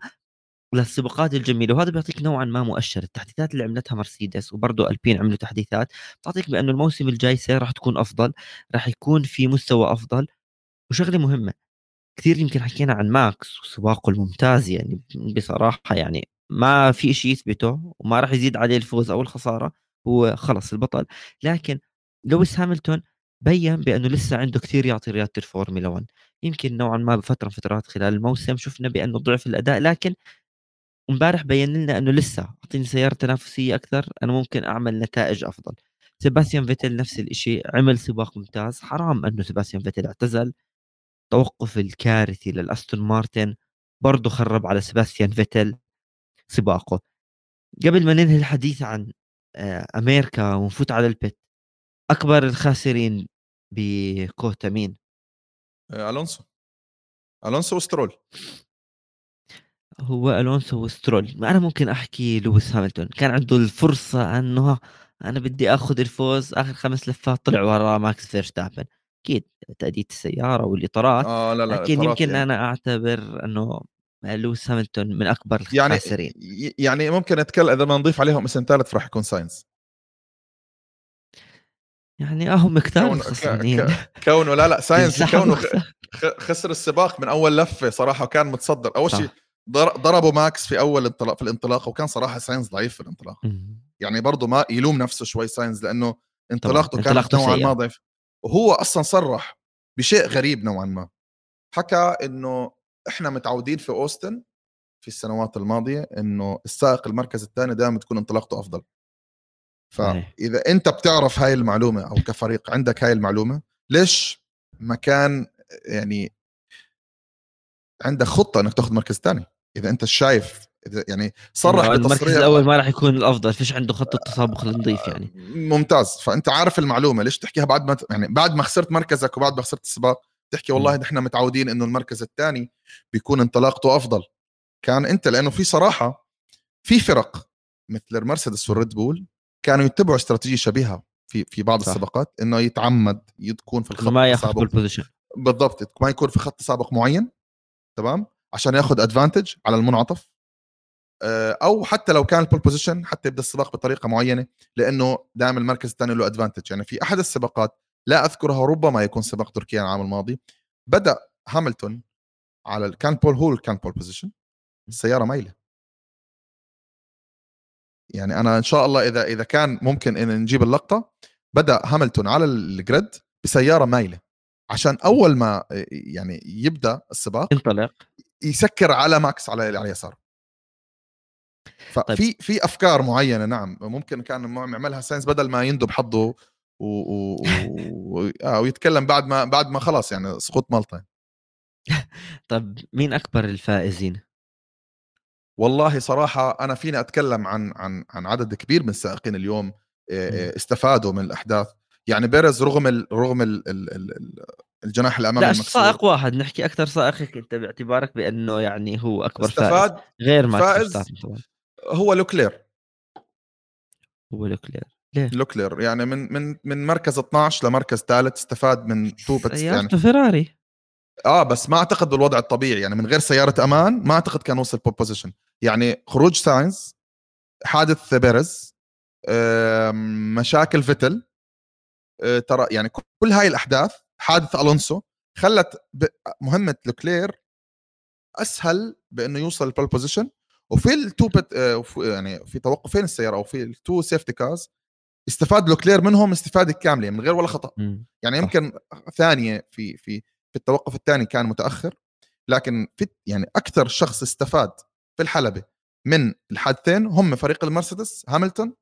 للسباقات الجميلة وهذا بيعطيك نوعا ما مؤشر. التحديثات اللي عملتها مرسيدس وبرضه ألبين عملوا تحديثات بتعطيك بأنه الموسم الجاي السير راح تكون أفضل راح يكون في مستوى أفضل وشغلة مهمة. كثير يمكن حكينا عن ماكس وسباقه الممتاز يعني بصراحة يعني ما في شيء يثبته وما راح يزيد عليه الفوز أو الخسارة هو خلص البطل. لكن لويس هاملتون بين بأنه لسه عنده كثير يعطي رياضة الفورمولا 1 يمكن نوعا ما بفترة من فترات خلال الموسم شفنا بأنه ضعف الأداء لكن امبارح بين لنا أنه لسه أعطيني سيارة تنافسية أكثر أنا ممكن أعمل نتائج أفضل. سيباستيان فيتل نفس الشيء عمل سباق ممتاز. حرام أنه سيباستيان فيتل اعتزل. التوقف الكارثي للأستون مارتن برضه خرب على سيباستيان فيتل سباقه. قبل ما ننهي الحديث عن آه، أمريكا ونفوت على ال pit أكبر الخاسرين بكوتا مين؟ آه، ألونسو. ألونسو وسترول. هو ألونسو وسترول. أنا ممكن أحكي لويس هاملتون. كان عنده الفرصة أنه أنا بدي آخذ الفوز آخر خمس لفات طلع ورا ماكس فيرستابن أكيد أداء السيارة والإطارات آه لا لا لكن يمكن يعني. أنا أعتبر أنه لويس هاملتون من أكبر الخاسرين. يعني يعني ممكن نتكلم إذا ما نضيف عليهم اسم ثالث راح يكون ساينز. يعني أهم كثار كون خسرانين كونه لا لا ساينز كونه خسر السباق من أول لفة صراحة وكان متصدر. أول شيء ضربوا ماكس في أول انطلاق في الانطلاق وكان صراحة ساينز ضعيف في الانطلاق. يعني برضه ما يلوم نفسه شوي ساينز لأنه انطلاقته كانت نوعا ما ضعيف وهو أصلا صرح بشيء غريب نوعا ما. حكى إنه إحنا متعودين في أوستن في السنوات الماضية إنه السائق المركز الثاني دائما تكون انطلاقته أفضل. فإذا أنت بتعرف هاي المعلومة أو كفريق عندك هاي المعلومة ليش ما كان يعني عندك خطة إنك تاخذ مركز ثاني إذا أنت شايف إذا يعني صرح المركز الأول ما راح يكون الأفضل فيش عنده خطة تسابق لنضيف يعني. ممتاز. فأنت عارف المعلومة ليش تحكيها بعد ما يعني بعد ما خسرت مركزك وبعد ما خسرت السباق تحكي والله نحن متعودين إنه المركز الثاني بيكون انطلاقته أفضل. كان أنت لأنه في صراحة في فرق مثل المرسيدس والريد بول كانوا يتبعوا استراتيجية شبيهة في في بعض صح. السباقات إنه يتعمد يكون في الخط ما ياخذ ال position بالضبط ما يكون في خط تسابق معين تمام؟ عشان ياخذ advantage على المنعطف. آه، أو حتى لو كان ال pole position حتى يبدأ السباق بطريقة معينة لأنه دائما المركز الثاني له advantage يعني في أحد السباقات لا أذكرها ربما يكون سباق تركيا العام الماضي بدأ هاملتون على كان pole هول كان pole position السيارة مايلة. يعني أنا إن شاء الله إذا إذا كان ممكن إن نجيب اللقطة بدأ هاملتون على ال grid بسيارة مايلة. عشان أول ما يعني يبدأ السباق ينطلق. يسكر على ماكس على على اليسار ففي طيب. في أفكار معينة نعم. ممكن كان يعملها ساينز بدل ما يندب حظه و... و... و... آه ويتكلم بعد ما بعد ما خلاص يعني سقوط مالطا. طيب مين أكبر الفائزين؟ والله صراحة أنا فيني أتكلم عن عن عن عدد كبير من السائقين اليوم استفادوا من الأحداث. يعني بيريز رغم ال رغم ال ال ال الجناح الأمامي لا سائق واحد نحكي أكثر سائق أنت باعتبارك بأنه يعني هو أكبر استفاد فائز غير ما فائز هو لوكلير. هو لوكلير. ليه؟ لوكلير يعني من من من مركز 12 لمركز ثالث استفاد من تو يعني فيراري. آه بس ما أعتقد بالوضع الطبيعي يعني من غير سيارة أمان ما أعتقد كان وصل pole position يعني خروج ساينز حادث بيريز مشاكل فيتل آه، ترى يعني كل هاي الأحداث حادث ألونسو خلت مهمة لوكلير أسهل بإنه يوصل ال pole position وفي ال two pit آه، يعني في توقفين السيارة أو في ال two safety cars استفاد لوكلير منهم استفادة كاملة من غير ولا خطأ. يعني يمكن ثانية في في في التوقف الثاني كان متأخر لكن في يعني أكثر شخص استفاد في الحلبة من الحادثين هم فريق المرسيدس هاملتون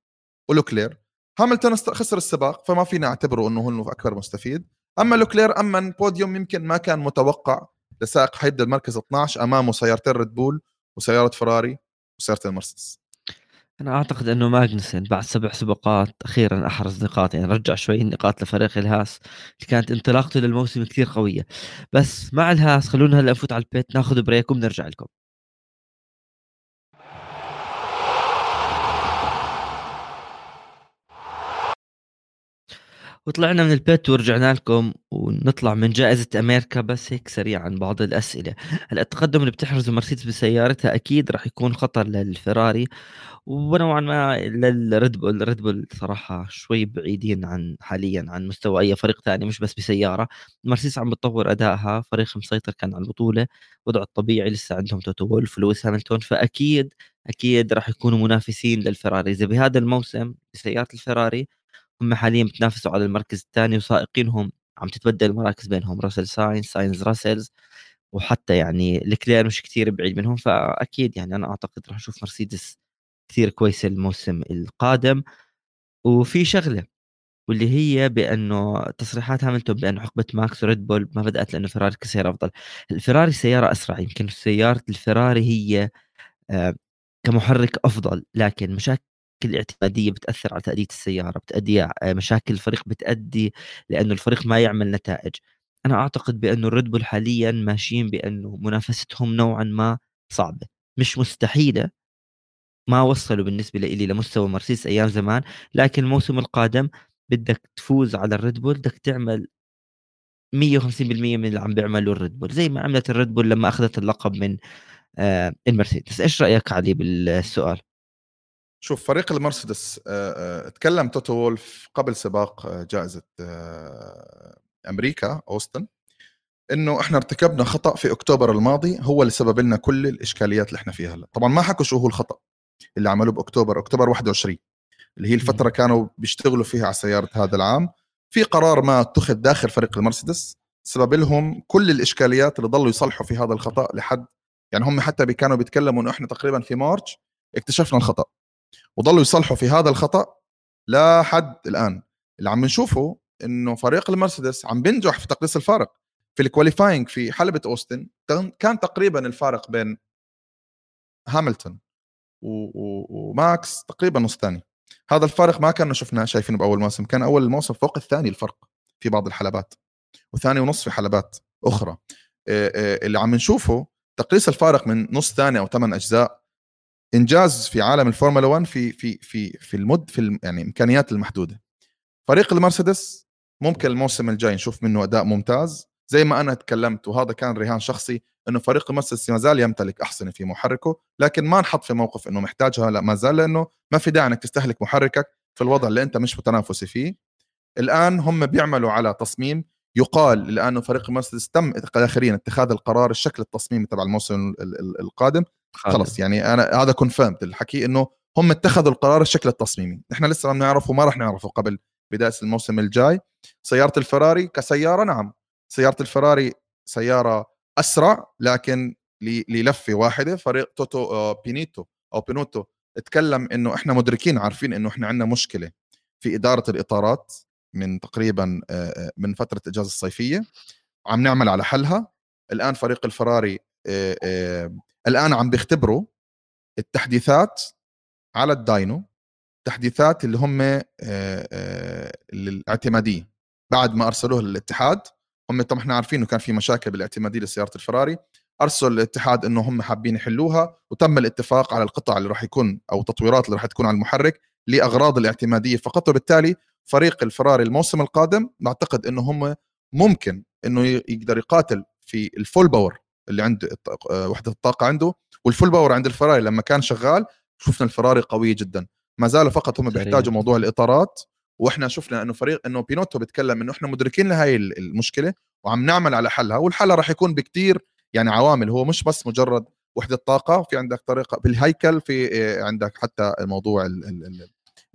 ولوكلير. هاملتون خسر السباق فما فينا نعتبره إنه هو اكبر مستفيد. أما لوكلير أما البوديوم يمكن ما كان متوقع لسائق حيبدأ المركز 12 أمامه سيارتين ريد بول وسيارة فراري وسيارة المرسيدس. أنا أعتقد إنه ماجنسن بعد سبع سباقات أخيرا أحرز نقاط يعني رجع شوي النقاط لفريق الهاس اللي كانت انطلاقته للموسم كثير قوية. بس مع الهاس خلونا هلأ نفوت على ال pit ناخذ break وبنرجع لكم. وطلعنا من ال pit ورجعنا لكم ونطلع من جائزة أمريكا بس هيك سريعا بعض الأسئلة. هلا التقدم اللي بتحرزه مرسيدس بسيارتها أكيد راح يكون خطر للفراري ونوعا ما للريد بول. الريد بول صراحة شوي بعيدين عن حاليا عن مستوى أي فريق ثاني مش بس بسيارة. مرسيدس عم بتطور أدائها فريق مسيطر كان على البطولة وضع الطبيعي لسه عندهم توتو وولف ولويس هاملتون فأكيد أكيد راح يكونوا منافسين للفراري. إذا بهذا الموسم بسيارة الفراري هم حاليا بتنافسوا على المركز الثاني وسائقينهم عم تتبدل المراكز بينهم راسل ساينز ساينز راسلز وحتى يعني لوكلير مش كثير بعيد منهم فأكيد يعني أنا أعتقد راح نشوف مرسيدس كثير كويسة الموسم القادم. وفي شغلة واللي هي بأنه تصريحات هاملتون بانه حقبه ماكس وريد بول ما بدأت لأنه فيراري كسيارة أفضل. الفيراري سيارة أسرع يمكن سيارة الفيراري هي آه، كمحرك أفضل لكن مشاكل الاعتماديه بتأثر على تأدية السيارة بتأدي آه، مشاكل الفريق بتأدي لأنه الفريق ما يعمل نتائج. أنا أعتقد بأنه الريد بول حاليا ماشيين بأنه منافستهم نوعا ما صعبة. مش مستحيلة ما وصلوا بالنسبة لي لمستوى مرسيدس أيام زمان لكن الموسم القادم بدك تفوز على الريد بول بدك تعمل 150% من اللي عم بيعمله الريد بول زي ما عملت الريد بول لما أخذت اللقب من آه المرسيدس. إيش رأيك علي بالسؤال؟ شوف فريق المرسيدس آه، آه، تكلم توتو وولف قبل سباق آه، جائزة أمريكا أوستن إنه إحنا ارتكبنا خطأ في أكتوبر الماضي هو اللي سبب لنا كل الإشكاليات اللي إحنا فيها هلا. طبعا ما حكوا شو هو الخطأ اللي عملوه بأكتوبر أكتوبر 21 اللي هي الفترة كانوا بيشتغلوا فيها على سيارة هذا العام. في قرار ما اتخذ داخل فريق المرسيدس سبب لهم كل الإشكاليات اللي ضلوا يصلحوا في هذا الخطأ لحد يعني هم حتى كانوا بيتكلموا إنه إحنا تقريبا في March اكتشفنا الخطأ. وضلوا يصلحوا في هذا الخطأ لحد الآن. اللي عم نشوفه إنه فريق المرسيدس عم بينجح في تقليص الفارق. في ال qualifying في حلبة أوستن كان تقريبا الفارق بين هاملتون وماكس تقريبا نص ثانية. هذا الفارق ما كنا شفناه شايفينه بأول موسم كان أول الموسم فوق الثانية الفرق في بعض الحلبات وثاني ونص في حلبات أخرى. اللي عم نشوفه تقليص الفارق من نص ثاني أو ثمان أجزاء إنجاز في عالم الفورمولا 1 في في في في المد في يعني الامكانيات المحدودة. فريق المرسيدس ممكن الموسم الجاي نشوف منه أداء ممتاز. زي ما أنا تكلمت وهذا كان رهان شخصي إنه فريق المرسيدس ما زال يمتلك احصنه في محركه لكن ما انحط في موقف إنه محتاجها لا ما زال لأنه ما في داعي إنك تستهلك محركك في الوضع اللي أنت مش متنافسي فيه. الآن هم بيعملوا على تصميم يقال لأنه فريق المرسيدس تم أخيرا اتخاذ القرار الشكل التصميمي تبع الموسم القادم. خلص يعني أنا هذا confirmed الحكي إنه هم اتخذوا القرار الشكل التصميمي. إحنا لسه ما بنعرفه وما راح نعرفه قبل بداية الموسم الجاي. سيارة الفراري كسيارة نعم. سيارة الفراري سيارة أسرع لكن للفة واحدة. فريق توتو آه، بينوتو أو بينوتو اتكلم إنه إحنا مدركين عارفين إنه إحنا عندنا مشكلة في إدارة الإطارات من تقريبا آه، آه، من فترة الاجازه الصيفية. عم نعمل على حلها. الآن فريق الفراري الآن عم بيختبروا التحديثات على الداينو تحديثات اللي هم الاعتماديه بعد ما أرسلوه للاتحاد هم طبعا إحنا عارفين إنه كان في مشاكل بالاعتمادية لسيارة الفراري. ارسل الاتحاد إنه هم حابين يحلوها وتم الاتفاق على القطع اللي راح يكون أو التطويرات اللي راح تكون على المحرك لأغراض الاعتمادية فقط. وبالتالي فريق الفراري الموسم القادم نعتقد إنه هم ممكن إنه يقدر يقاتل في ال full power. اللي عند آه، وحدة الطاقة عنده وال full power عند الفراري لما كان شغال شفنا الفراري قوية جدا. ما زالوا فقط هم بيحتاجوا موضوع الإطارات وإحنا شفنا إنه فريق إنه بينوتو بيتكلم إنه إحنا مدركين لهي المشكلة وعم نعمل على حلها والحل راح يكون بكتير يعني عوامل. هو مش بس مجرد وحدة طاقة في عندك طريقة بالهيكل في آه، عندك حتى موضوع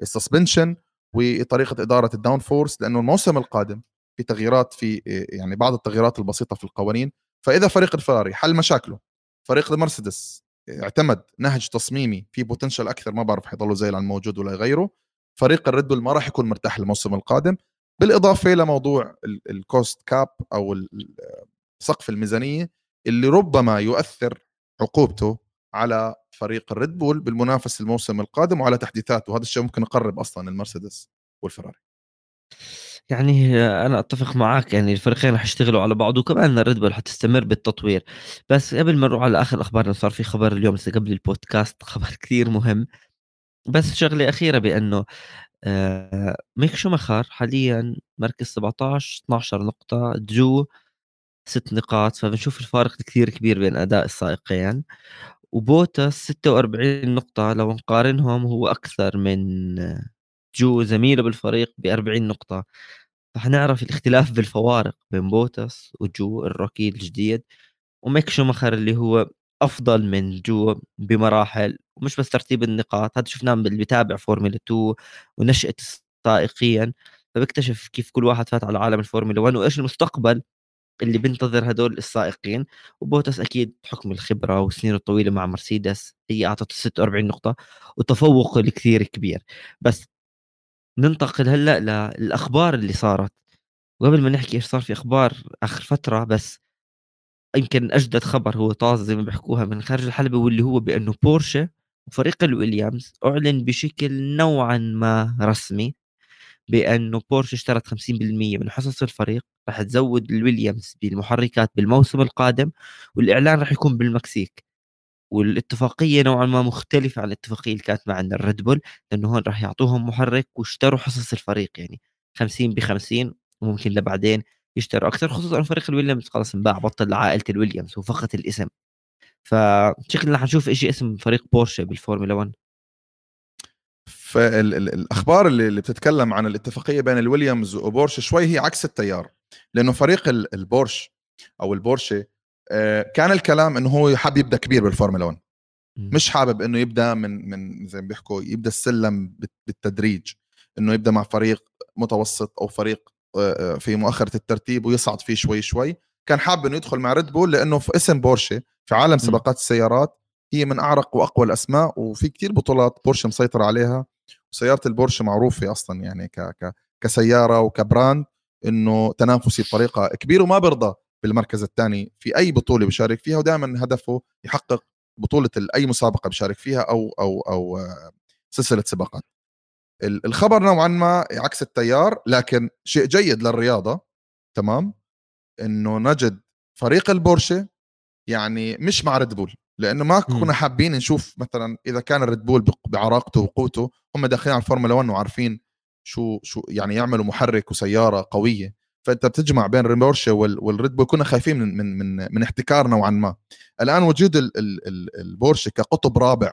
ال suspension وطريقة إدارة ال downforce لأنه الموسم القادم في تغييرات في آه، يعني بعض التغييرات البسيطة في القوانين فإذا فريق الفراري حل مشاكله فريق المرسيدس اعتمد نهج تصميمي في potential أكثر ما بعرف حيضلوا زي الموجود ولا يغيره فريق الريد ما راح يكون مرتاح الموسم القادم. بالإضافة لموضوع ال cost cap أو سقف الميزانية اللي ربما يؤثر عقوبته على فريق الريد بول بالمنافسه الموسم القادم وعلى تحديثاته. وهذا الشيء ممكن يقرب أصلا المرسيدس والفراري. يعني أنا أتفق معك يعني الفريقين رح يشتغلوا على بعض وكمان الريد بول حتستمر بالتطوير. بس قبل ما نروح على آخر أخبارنا صار في خبر اليوم لسه قبل البودكاست خبر كثير مهم. بس شغلة أخيرة بأنه آه ميك شوماخر حاليا مركز 17 12 نقطة جو ست نقاط فبنشوف الفارق كثير كبير بين أداء السائقين. وبوتس 46 نقطة لو نقارنهم هو أكثر من جو زميلة بالفريق ب 40 نقطة. فحنعرف الاختلاف بالفوارق بين بوتس وجو ال rookie الجديد وميك شوماخر اللي هو أفضل من جو بمراحل ومش بس ترتيب النقاط هذا شفناه اللي بيتابع فورمولا 2 ونشأة سائقيها فبكتشف كيف كل واحد فات على عالم الفورمولا 1 وإيش المستقبل اللي بينتظر هدول السائقين. وبوتس أكيد بحكم الخبرة وسنينه الطويلة مع مرسيدس هي أعطته 46 نقطة وتفوقه الكثير كبير. بس ننتقل هلأ للأخبار اللي صارت. وقبل ما نحكي إيش صار في أخبار آخر فترة بس يمكن أجدد خبر هو طاز زي ما بيحكوها من خارج الحلبة واللي هو بأنه بورشة وفريق الويليامز أعلن بشكل نوعا ما رسمي بأنه بورشة اشترت 50% من حصص الفريق. راح تزود الويليامز بالمحركات بالموسم القادم والإعلان راح يكون بالمكسيك. والاتفاقية نوعا ما مختلفة عن الاتفاقية اللي كانت مع الريد بول لأنه هون راح يعطوهم محرك واشتروا حصص الفريق يعني 50 ب 50 وممكن لبعدين يشتروا أكثر خصوصا فريق الويليامز. خلص انباع بطل لعائلة الويليامز وفقط الاسم. فشكلنا حنشوف شيء اسم فريق بورشة بالفورمولا 1 فالاخبار اللي, بتتكلم عن الاتفاقية بين الويليامز وبورشة شوي هي عكس التيار لأنه فريق البورش أو البورشة كان الكلام إنه هو حابب يبدأ كبير بالفورمولا 1 مش حابب إنه يبدأ من من زي ما بيحكوا يبدأ السلم بالتدريج. إنه يبدأ مع فريق متوسط أو فريق آه، آه، في مؤخرة الترتيب ويصعد فيه شوي شوي. كان حابب إنه يدخل مع ريد بول لأنه في اسم بورشه في عالم سباقات السيارات هي من أعرق وأقوى الأسماء وفي كتير بطولات بورشه مسيطر عليها. وسيارة البورشه معروفة أصلا يعني ك ك كسيارة وكبراند إنه تنافسي بطريقة كبيرة وما برضى بالمركز الثاني في أي بطولة بيشارك فيها ودائما هدفه يحقق بطولة أي مسابقة بيشارك فيها أو أو أو آه، سلسلة سباقات. الخبر نوعا ما عكس التيار لكن شيء جيد للرياضة تمام؟ إنه نجد فريق البورشة يعني مش مع ريد بول لأنه ما كنا حابين نشوف مثلا إذا كان ريد بول بعراقته وقوته هم داخلين على الفورمولا 1 وعارفين شو شو يعني يعملوا محرك وسيارة قوية. فانت بتجمع بين البورشه والريد بول كنا خايفين من من من, من احتكار نوعا ما. الآن وجود البورشة كقطب رابع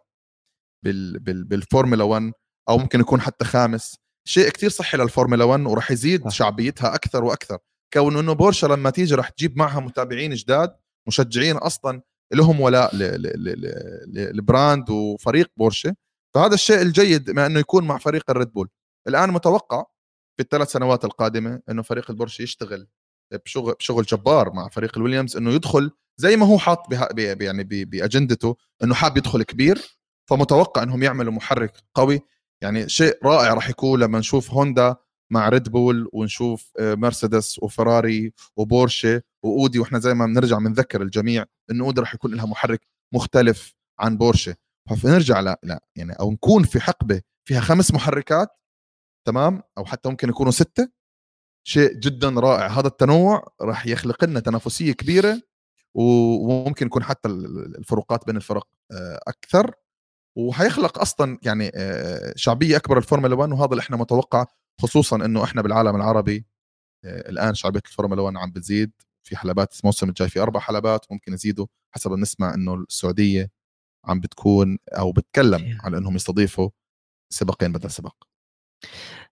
بالفورمولا 1 أو ممكن يكون حتى خامس شيء كتير صحي للفورمولا 1 وراح يزيد شعبيتها أكثر وأكثر. كون إنه بورشة لما تيجي راح تجيب معها متابعين جداد مشجعين أصلا لهم ولاء ل brand وفريق بورشة فهذا الشيء الجيد ما إنه يكون مع فريق الريد بول. الآن متوقع في الثلاث سنوات القادمة إنه فريق البورشه يشتغل بشغل بشغل جبار مع فريق الويليامز إنه يدخل زي ما هو حاط يعني بأجندته إنه حاب يدخل كبير فمتوقع إنهم يعملوا محرك قوي. يعني شيء رائع راح يكون لما نشوف هوندا مع ريد بول ونشوف آه، مرسيدس وفراري وبورشة وأودي وإحنا زي ما بنرجع بنذكر الجميع إنه أودي راح يكون لها محرك مختلف عن بورشة. فنرجع لا لا يعني أو نكون في حقبة فيها خمس محركات تمام؟ أو حتى ممكن يكونوا ستة. شيء جدا رائع. هذا التنوع راح يخلق لنا تنافسية كبيرة وممكن يكون حتى الفروقات بين الفرق آه، أكثر. وحيخلق أصلا يعني شعبية أكبر الفورمولا 1 وهذا اللي إحنا متوقع خصوصا إنه إحنا بالعالم العربي الآن شعبية الفورمولا 1 عم بتزيد. في حلبات الموسم الجاي في أربع حلبات ممكن يزيدوا حسب ما نسمع إنه السعودية عم بتكون أو بتكلم على إنهم يستضيفوا سباقين بدل سباق.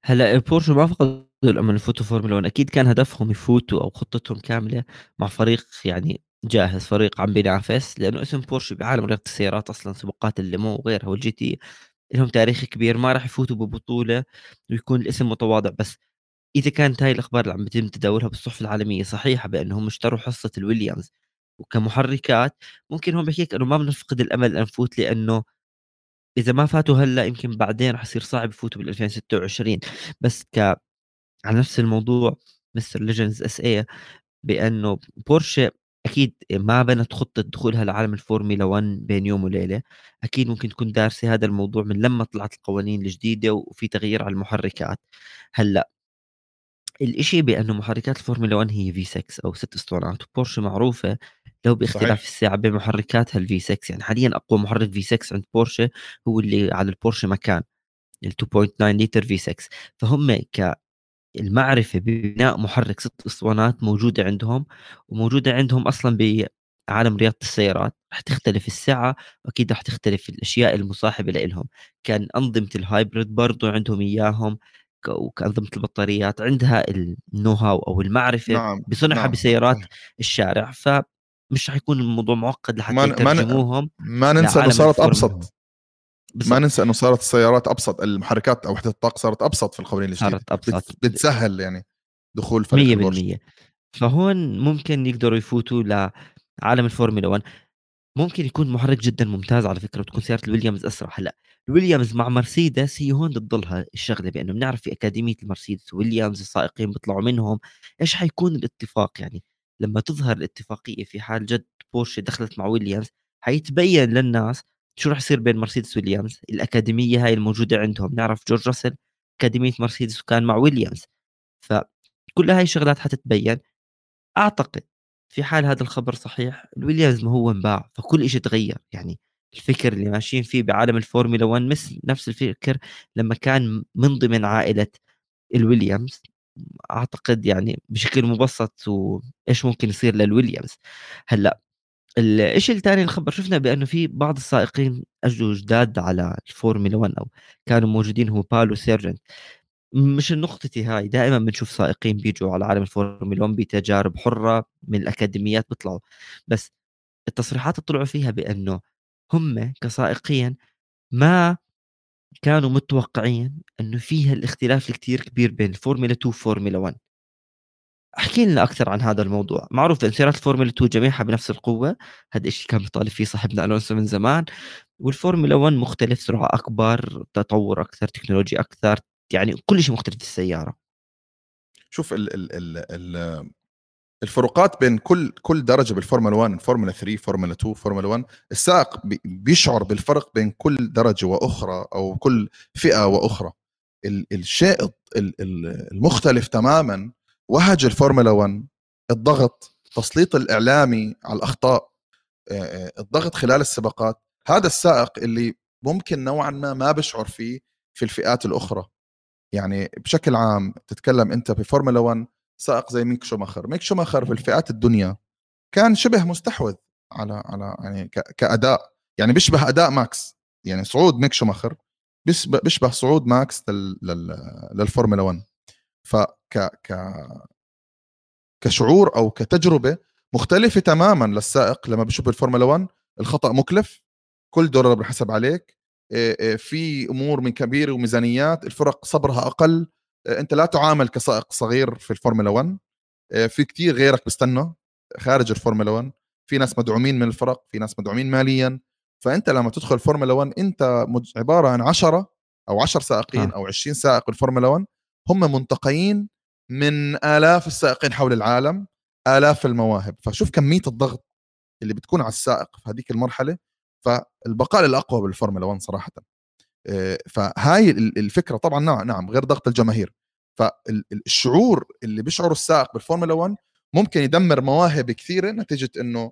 هلا بورشة ما فقدوا الامل يفوتوا فورمولا 1 أكيد كان هدفهم يفوتوا أو خطتهم كاملة مع فريق يعني جاهز فريق عم بينافس لأنه اسم بورش بعالم رياضة السيارات أصلا سباقات اللومان وغيرها وال GT لهم تاريخ كبير ما راح يفوتوا ببطولة ويكون الاسم متواضع. بس إذا كانت هاي الأخبار اللي عم بيتم تداولها بالصحف العالمية صحيحة بانهم اشتروا حصة الويليامز وكمحركات ممكن هم بحكيك إنه ما بنفقد الأمل أن نفوت لأنه إذا ما فاتوا هلأ يمكن بعدين راح يصير صعب يفوتوا بال 2026 بس ك على نفس الموضوع Mr Legends SA بأنه بورشة أكيد ما بنت خطة دخولها لعالم الفورمولا 1 بين يوم وليلة. أكيد ممكن تكون دارسة هذا الموضوع من لما طلعت القوانين الجديدة وفي تغيير على المحركات. هلأ الإشي بأنه محركات الفورمولا 1 هي V6 أو ست أسطوانات وبورشه معروفة لو باختلاف صحيح. السعة بين محركاتها ال V6 يعني حاليا أقوى محرك V6 عند بورشة هو اللي على البورشة ماكان ال 2.9 لتر V6 فهم ك المعرفة ببناء محرك ست أسطوانات موجودة عندهم وموجودة عندهم أصلا بعالم رياضة السيارات. رح تختلف السعه وأكيد رح تختلف الأشياء المصاحبة لهم كأنظمة ال hybrid برضو عندهم إياهم. وكأنظمة البطاريات عندها ال know-how أو المعرفة نعم. بصنعها نعم. بسيارات نعم. الشارع فمش رح يكون الموضوع معقد لحتى ما يترجموهم ما ننسى إنه صارت أبسط ما ننسى إنه صارت السيارات أبسط المحركات أو وحده الطاقة صارت أبسط في القوانين الجديده صارت أبسط بتسهل يعني دخول فريق 100% فهون ممكن يقدروا يفوتوا لعالم الفورمولا 1 ممكن يكون محرك جدا ممتاز على فكرة وتكون سيارة الويليامز أسرع. هلأ الويليامز مع مرسيدس هي هون بتضلها الشغلة بأنه بنعرف في أكاديمية المرسيدس ويليامز السائقين بيطلعوا منهم. إيش حيكون الاتفاق يعني؟ لما تظهر الاتفاقية في حال جد بورشة دخلت مع ويليامز حيتبين للناس شو راح يصير بين مرسيدس ويليامز. الأكاديمية هاي الموجودة عندهم. نعرف جورج راسل أكاديمية مرسيدس وكان مع ويليامز. فكل هاي الشغلات حتتبين. أعتقد في حال هذا الخبر صحيح الويليامز ما هو انباع فكل شيء تغير. يعني الفكر اللي ماشيين فيه بعالم الفورمولا 1 مثل نفس الفكر لما كان من ضمن عائلة الويليامز. أعتقد يعني بشكل مبسط وايش ممكن يصير للويليامز. هلأ الشيء الثاني الخبر شفنا بأنه في بعض السائقين اجوا جداد على الفورمولا 1 أو كانوا موجودين هو بالو سارجنت مش نقطتي هاي دائما بنشوف سائقين بيجوا على عالم الفورمولا 1 بتجارب حرة من الأكاديميات بيطلعوا. بس التصريحات اللي طلعوا فيها بأنه هم كسائقين ما كانوا متوقعين إنه فيها الاختلاف الكتير كبير بين الفورمولا 2 وفورمولا 1 احكي لنا أكثر عن هذا الموضوع. معروف ان سيارات الفورمولا 2 جميعها بنفس القوة هذا الشيء كان بيطالب فيه صاحبنا ألونسو من زمان. والفورمولا 1 مختلف سرعة أكبر تطور أكثر تكنولوجيا أكثر يعني كل شيء مختلف في السيارة. شوف ال ال ال ال الفروقات بين كل كل درجة بالفورمولا 1 فورمولا 3 فورمولا 2 فورمولا 1 السائق بيشعر بالفرق بين كل درجة وأخرى أو كل فئة وأخرى. الشيء المختلف تماما وهج الفورمولا 1 الضغط تسليط الإعلامي على الأخطاء الضغط خلال السباقات هذا السائق اللي ممكن نوعا ما ما بشعر فيه في الفئات الأخرى. يعني بشكل عام تتكلم أنت في فورمولا 1 سائق زي ميك شوماخر. ميك شوماخر في الفئات الدنيا كان شبه مستحوذ على على يعني كأداء يعني بيشبه أداء ماكس. يعني صعود ميك شوماخر بيشبه صعود ماكس للفورمولا 1 فك ك كشعور أو كتجربة مختلفة تماما للسائق لما بيشوف الفورمولا 1 الخطأ مكلف كل دولار بنحسب عليك. في أمور من كبيره وميزانيات الفرق صبرها أقل. أنت لا تعامل كسائق صغير في الفورمولا 1 في كتير غيرك بيستنى خارج الفورمولا 1 في ناس مدعومين من الفرق في ناس مدعومين ماليا. فأنت لما تدخل الفورمولا 1 أنت عبارة عن 10 أو 10 سائقين أو 20 سائق الفورمولا 1 هم منتقين من آلاف السائقين حول العالم آلاف المواهب. فشوف كمية الضغط اللي بتكون على السائق في هذيك المرحلة. فالبقاء الأقوى بالفورمولا 1 صراحة. فهاي الفكرة طبعا نعم نعم غير ضغط الجماهير. فالشعور اللي بيشعره السائق بالفورمولا 1 ممكن يدمر مواهب كثيرة نتيجة إنه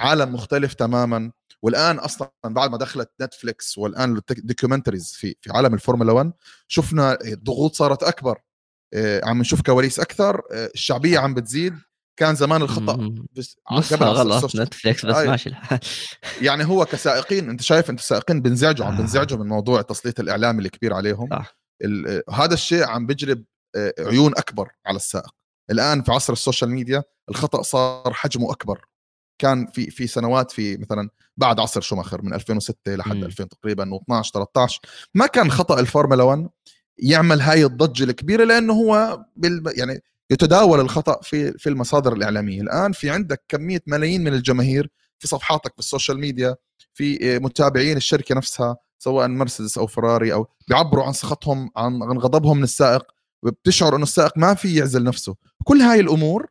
عالم مختلف تماما. والآن أصلا بعد ما دخلت نتفليكس والآن ال documentaries في في عالم الفورمولا 1 شفنا الضغوط صارت أكبر. آه، عم نشوف كواليس أكثر. آه، الشعبية عم بتزيد. كان زمان الخطأ. بس قبل غلط نتفليكس بس ماشي. الحال يعني هو كسائقين أنت شايف أنت السائقين بنزعجوا عم بنزعجوا من موضوع التسليط الاعلامي الكبير عليهم. صح. هذا الشيء عم بجلب آه، عيون أكبر على السائق. الآن في عصر ال social media الخطأ صار حجمه أكبر. كان في في سنوات في مثلا بعد عصر شوماخر من 2006 لحد م. 2000 تقريبا و12 13 ما كان خطأ الفورمولا 1 يعمل هاي الضجة الكبيرة لأنه هو بال يعني يتداول الخطأ في في المصادر الإعلامية. الآن في عندك كمية ملايين من الجماهير في صفحاتك في ال social media في متابعين الشركة نفسها سواء مرسيدس أو فراري أو بيعبروا عن سخطهم عن عن غضبهم من السائق وبتشعر إنه السائق ما في يعزل نفسه. كل هاي الأمور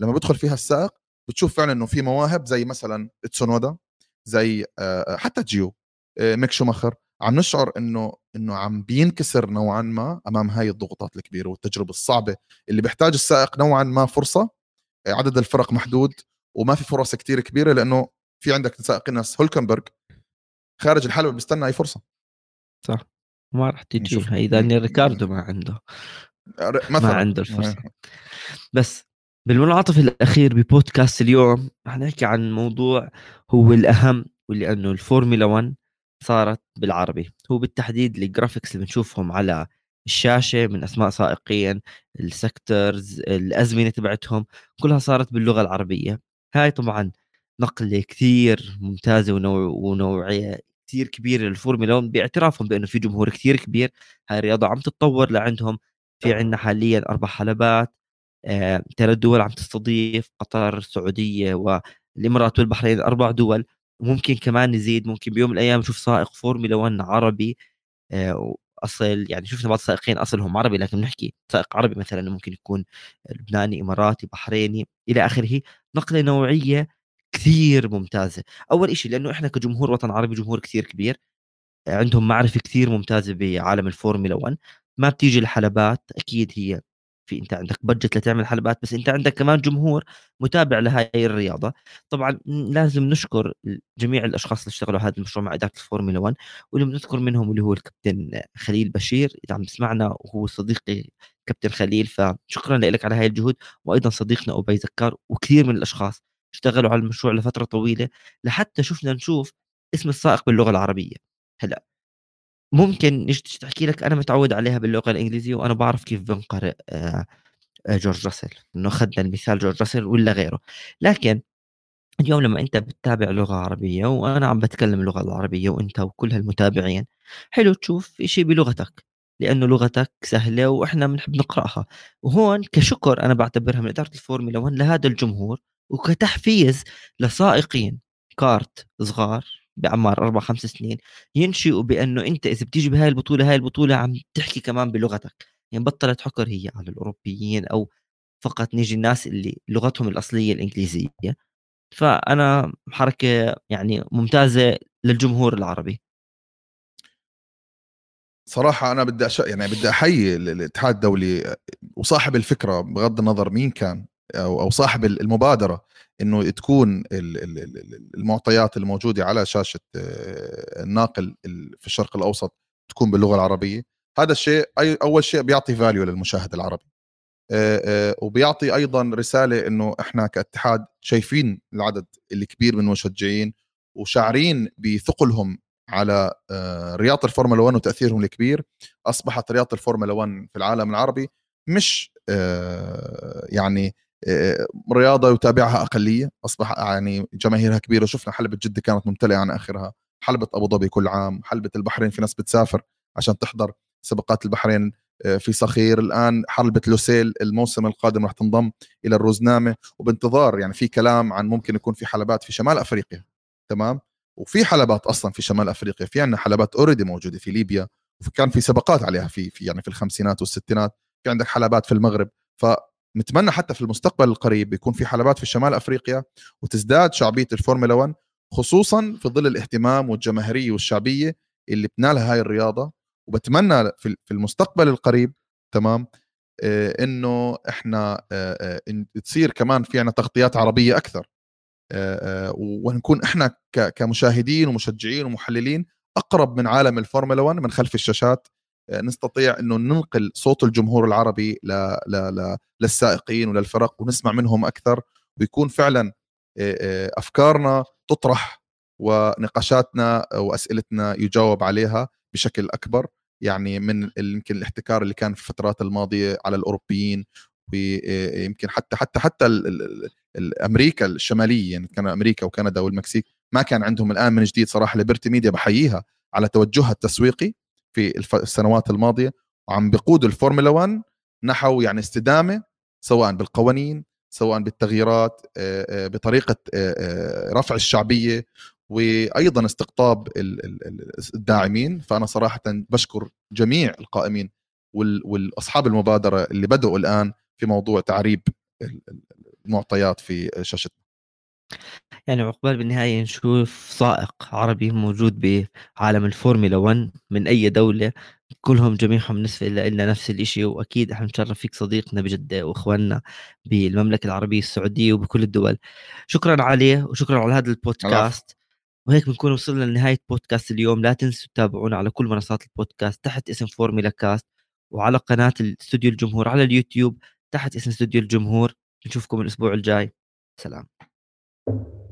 لما بدخل فيها السائق بتشوف فعلا إنه في مواهب زي مثلا تسونودا زي حتى جيو ميك شوماخر. عم نشعر إنه إنه عم بينكسر نوعا ما أمام هاي الضغوطات الكبيرة والتجربة الصعبة اللي بيحتاج السائق نوعا ما فرصة. عدد الفرق محدود وما في فرص كتير كبيرة لأنه في عندك سائقين ناس هولكنبرغ خارج الحلبة بيستنى أي فرصة. صح. ما راح تجي هي دانيال ريكاردو ما عنده. مثلا ما عنده الفرصة. بس بالمنعطف الأخير ببودكاست اليوم رح نحكي عن موضوع هو الأهم واللي أنه الفورمولا 1 صارت بالعربي. هو بالتحديد ال graphics اللي بنشوفهم على الشاشة من أسماء سائقين ال sectors الأزمنة تبعتهم كلها صارت باللغة العربية. هاي طبعا نقلة كثير ممتازة ونوع ونوعية كثير كبيرة للفورمولا 1 باعترافهم بأنه في جمهور كثير كبير. هاي الرياضة عم تتطور لعندهم. في عندنا حاليا أربع حلبات آه، ثلاث دول عم تستضيف قطر السعودية والإمارات والبحرين أربع دول. وممكن كمان نزيد ممكن بيوم من الأيام نشوف سائق فورمولا 1 عربي آه، اصل يعني شفنا بعض السائقين اصلهم عربي لكن بنحكي سائق عربي مثلا ممكن يكون لبناني إماراتي بحريني إلى آخره. نقلة نوعية كثير ممتازة. أول شيء لأنه إحنا كجمهور وطن عربي جمهور كثير كبير عندهم معرفة كثير ممتازة بعالم الفورمولا 1 ما بتيجي الحلبات أكيد هي في انت عندك budget لتعمل حلبات بس انت عندك كمان جمهور متابع لهي الرياضة. طبعا لازم نشكر جميع الأشخاص اللي اشتغلوا هذا المشروع مع إدارة الفورمولا 1 واللي بنذكر منهم اللي هو الكابتن خليل بشير إذا عم تسمعنا وهو صديقي كابتن خليل فشكرا لك على هاي الجهود وأيضا صديقنا أبي زكار وكثير من الأشخاص اشتغلوا على المشروع لفترة طويلة لحتى شفنا نشوف اسم السائق باللغة العربية. هلأ ممكن نجي تحكي لك أنا متعود عليها باللغة الإنجليزية وأنا بعرف كيف بنقرأ آه، آه، جورج راسل إنه أخذنا المثال جورج راسل ولا غيره. لكن اليوم لما أنت بتتابع لغة عربية وأنا عم بتكلم اللغة العربية وأنت وكل هالمتابعين حلو تشوف شيء بلغتك لأنه لغتك سهلة وإحنا بنحب نقرأها. وهون كشكر أنا بعتبرها من إدارة الفورمولا 1 لهذا الجمهور وكتحفيز لسائقين kart صغار بأعمار أربع خمس سنين ينشئوا بأنه أنت إذا بتيجي بهاي البطولة هاي البطولة عم تحكي كمان بلغتك. يعني بطلت حكر هي على الأوروبيين أو فقط نيجي الناس اللي لغتهم الأصلية الإنجليزية. فأنا حركة يعني ممتازة للجمهور العربي. صراحة أنا بدي أش... يعني بدي أحيي الاتحاد الدولي وصاحب الفكرة بغض النظر مين كان أو أو صاحب المبادرة. إنه تكون المعطيات الموجودة على شاشة آه، الناقل في الشرق الأوسط تكون باللغة العربية. هذا الشيء أول شيء بيعطي فاليو للمشاهد العربي. وبيعطي أيضا رسالة إنه إحنا كاتحاد شايفين العدد الكبير من المشجعين وشاعرين بثقلهم على رياضة الفورمولا 1 وتأثيرهم الكبير. أصبحت رياضة الفورمولا 1 في العالم العربي مش يعني رياضة يتابعها أقلية. أصبح يعني جماهيرها كبيرة. شفنا حلبة جدة كانت ممتلئة عن آخرها. حلبة أبو ظبي كل عام. حلبة البحرين في ناس بتسافر عشان تحضر سباقات البحرين آه، في صخير. الآن حلبة لوسيل الموسم القادم راح تنضم إلى الروزنامة. وبانتظار يعني في كلام عن ممكن يكون في حلبات في شمال أفريقيا. تمام؟ وفي حلبات أصلا في شمال أفريقيا. في عندنا حلبات already موجودة في ليبيا. وكان في سباقات عليها في في يعني في الخمسينات والستينات. في عندك حلبات في المغرب. فنتمنى حتى في المستقبل القريب يكون في حلبات في شمال أفريقيا وتزداد شعبية الفورمولا 1 خصوصا في ظل الاهتمام والجماهيرية والشعبية اللي بتنالها هاي الرياضة. وبتمنى في المستقبل القريب تمام آه، إنه إحنا آه، آه، تصير كمان في عنا تغطيات عربية أكثر. ونكون إحنا كمشاهدين ومشجعين ومحللين أقرب من عالم الفورمولا 1 من خلف الشاشات. نستطيع إنه ننقل صوت الجمهور العربي ل ل ل للسائقين وللفرق ونسمع منهم أكثر. ويكون فعلا أفكارنا تطرح ونقاشاتنا وأسئلتنا يجاوب عليها بشكل أكبر. يعني من يمكن الاحتكار اللي كان في الفترات الماضية على الأوروبيين ويمكن حتى حتى حتى أمريكا الشمالية يعني كان أمريكا وكندا والمكسيك ما كان عندهم الآن من جديد صراحة Liberty Media بحييها على توجهها التسويقي. في السنوات الماضية وعم بقود الفورمولا 1 نحو يعني استدامة سواء بالقوانين سواء بالتغييرات بطريقة رفع الشعبية وأيضا استقطاب الداعمين. فأنا صراحة بشكر جميع القائمين والأصحاب المبادرة اللي بدأوا الآن في موضوع تعريب المعطيات في شاشتنا. يعني عقبال بالنهاية نشوف سائق عربي موجود بعالم الفورمولا 1 من أي دولة كلهم جميعهم نسبة إلا نفس الإشي وأكيد إحنا نشرف فيك صديقنا بجدة وإخواننا بالمملكة العربية السعودية وبكل الدول. شكرا عليه وشكرا على هذا البودكاست. وهيك بنكون وصلنا لنهاية بودكاست اليوم. لا تنسوا تتابعونا على كل منصات البودكاست تحت اسم فورميلا كاست وعلى قناة استوديو الجمهور على اليوتيوب تحت اسم استوديو الجمهور. نشوفكم الأسبوع الجاي. سلام. you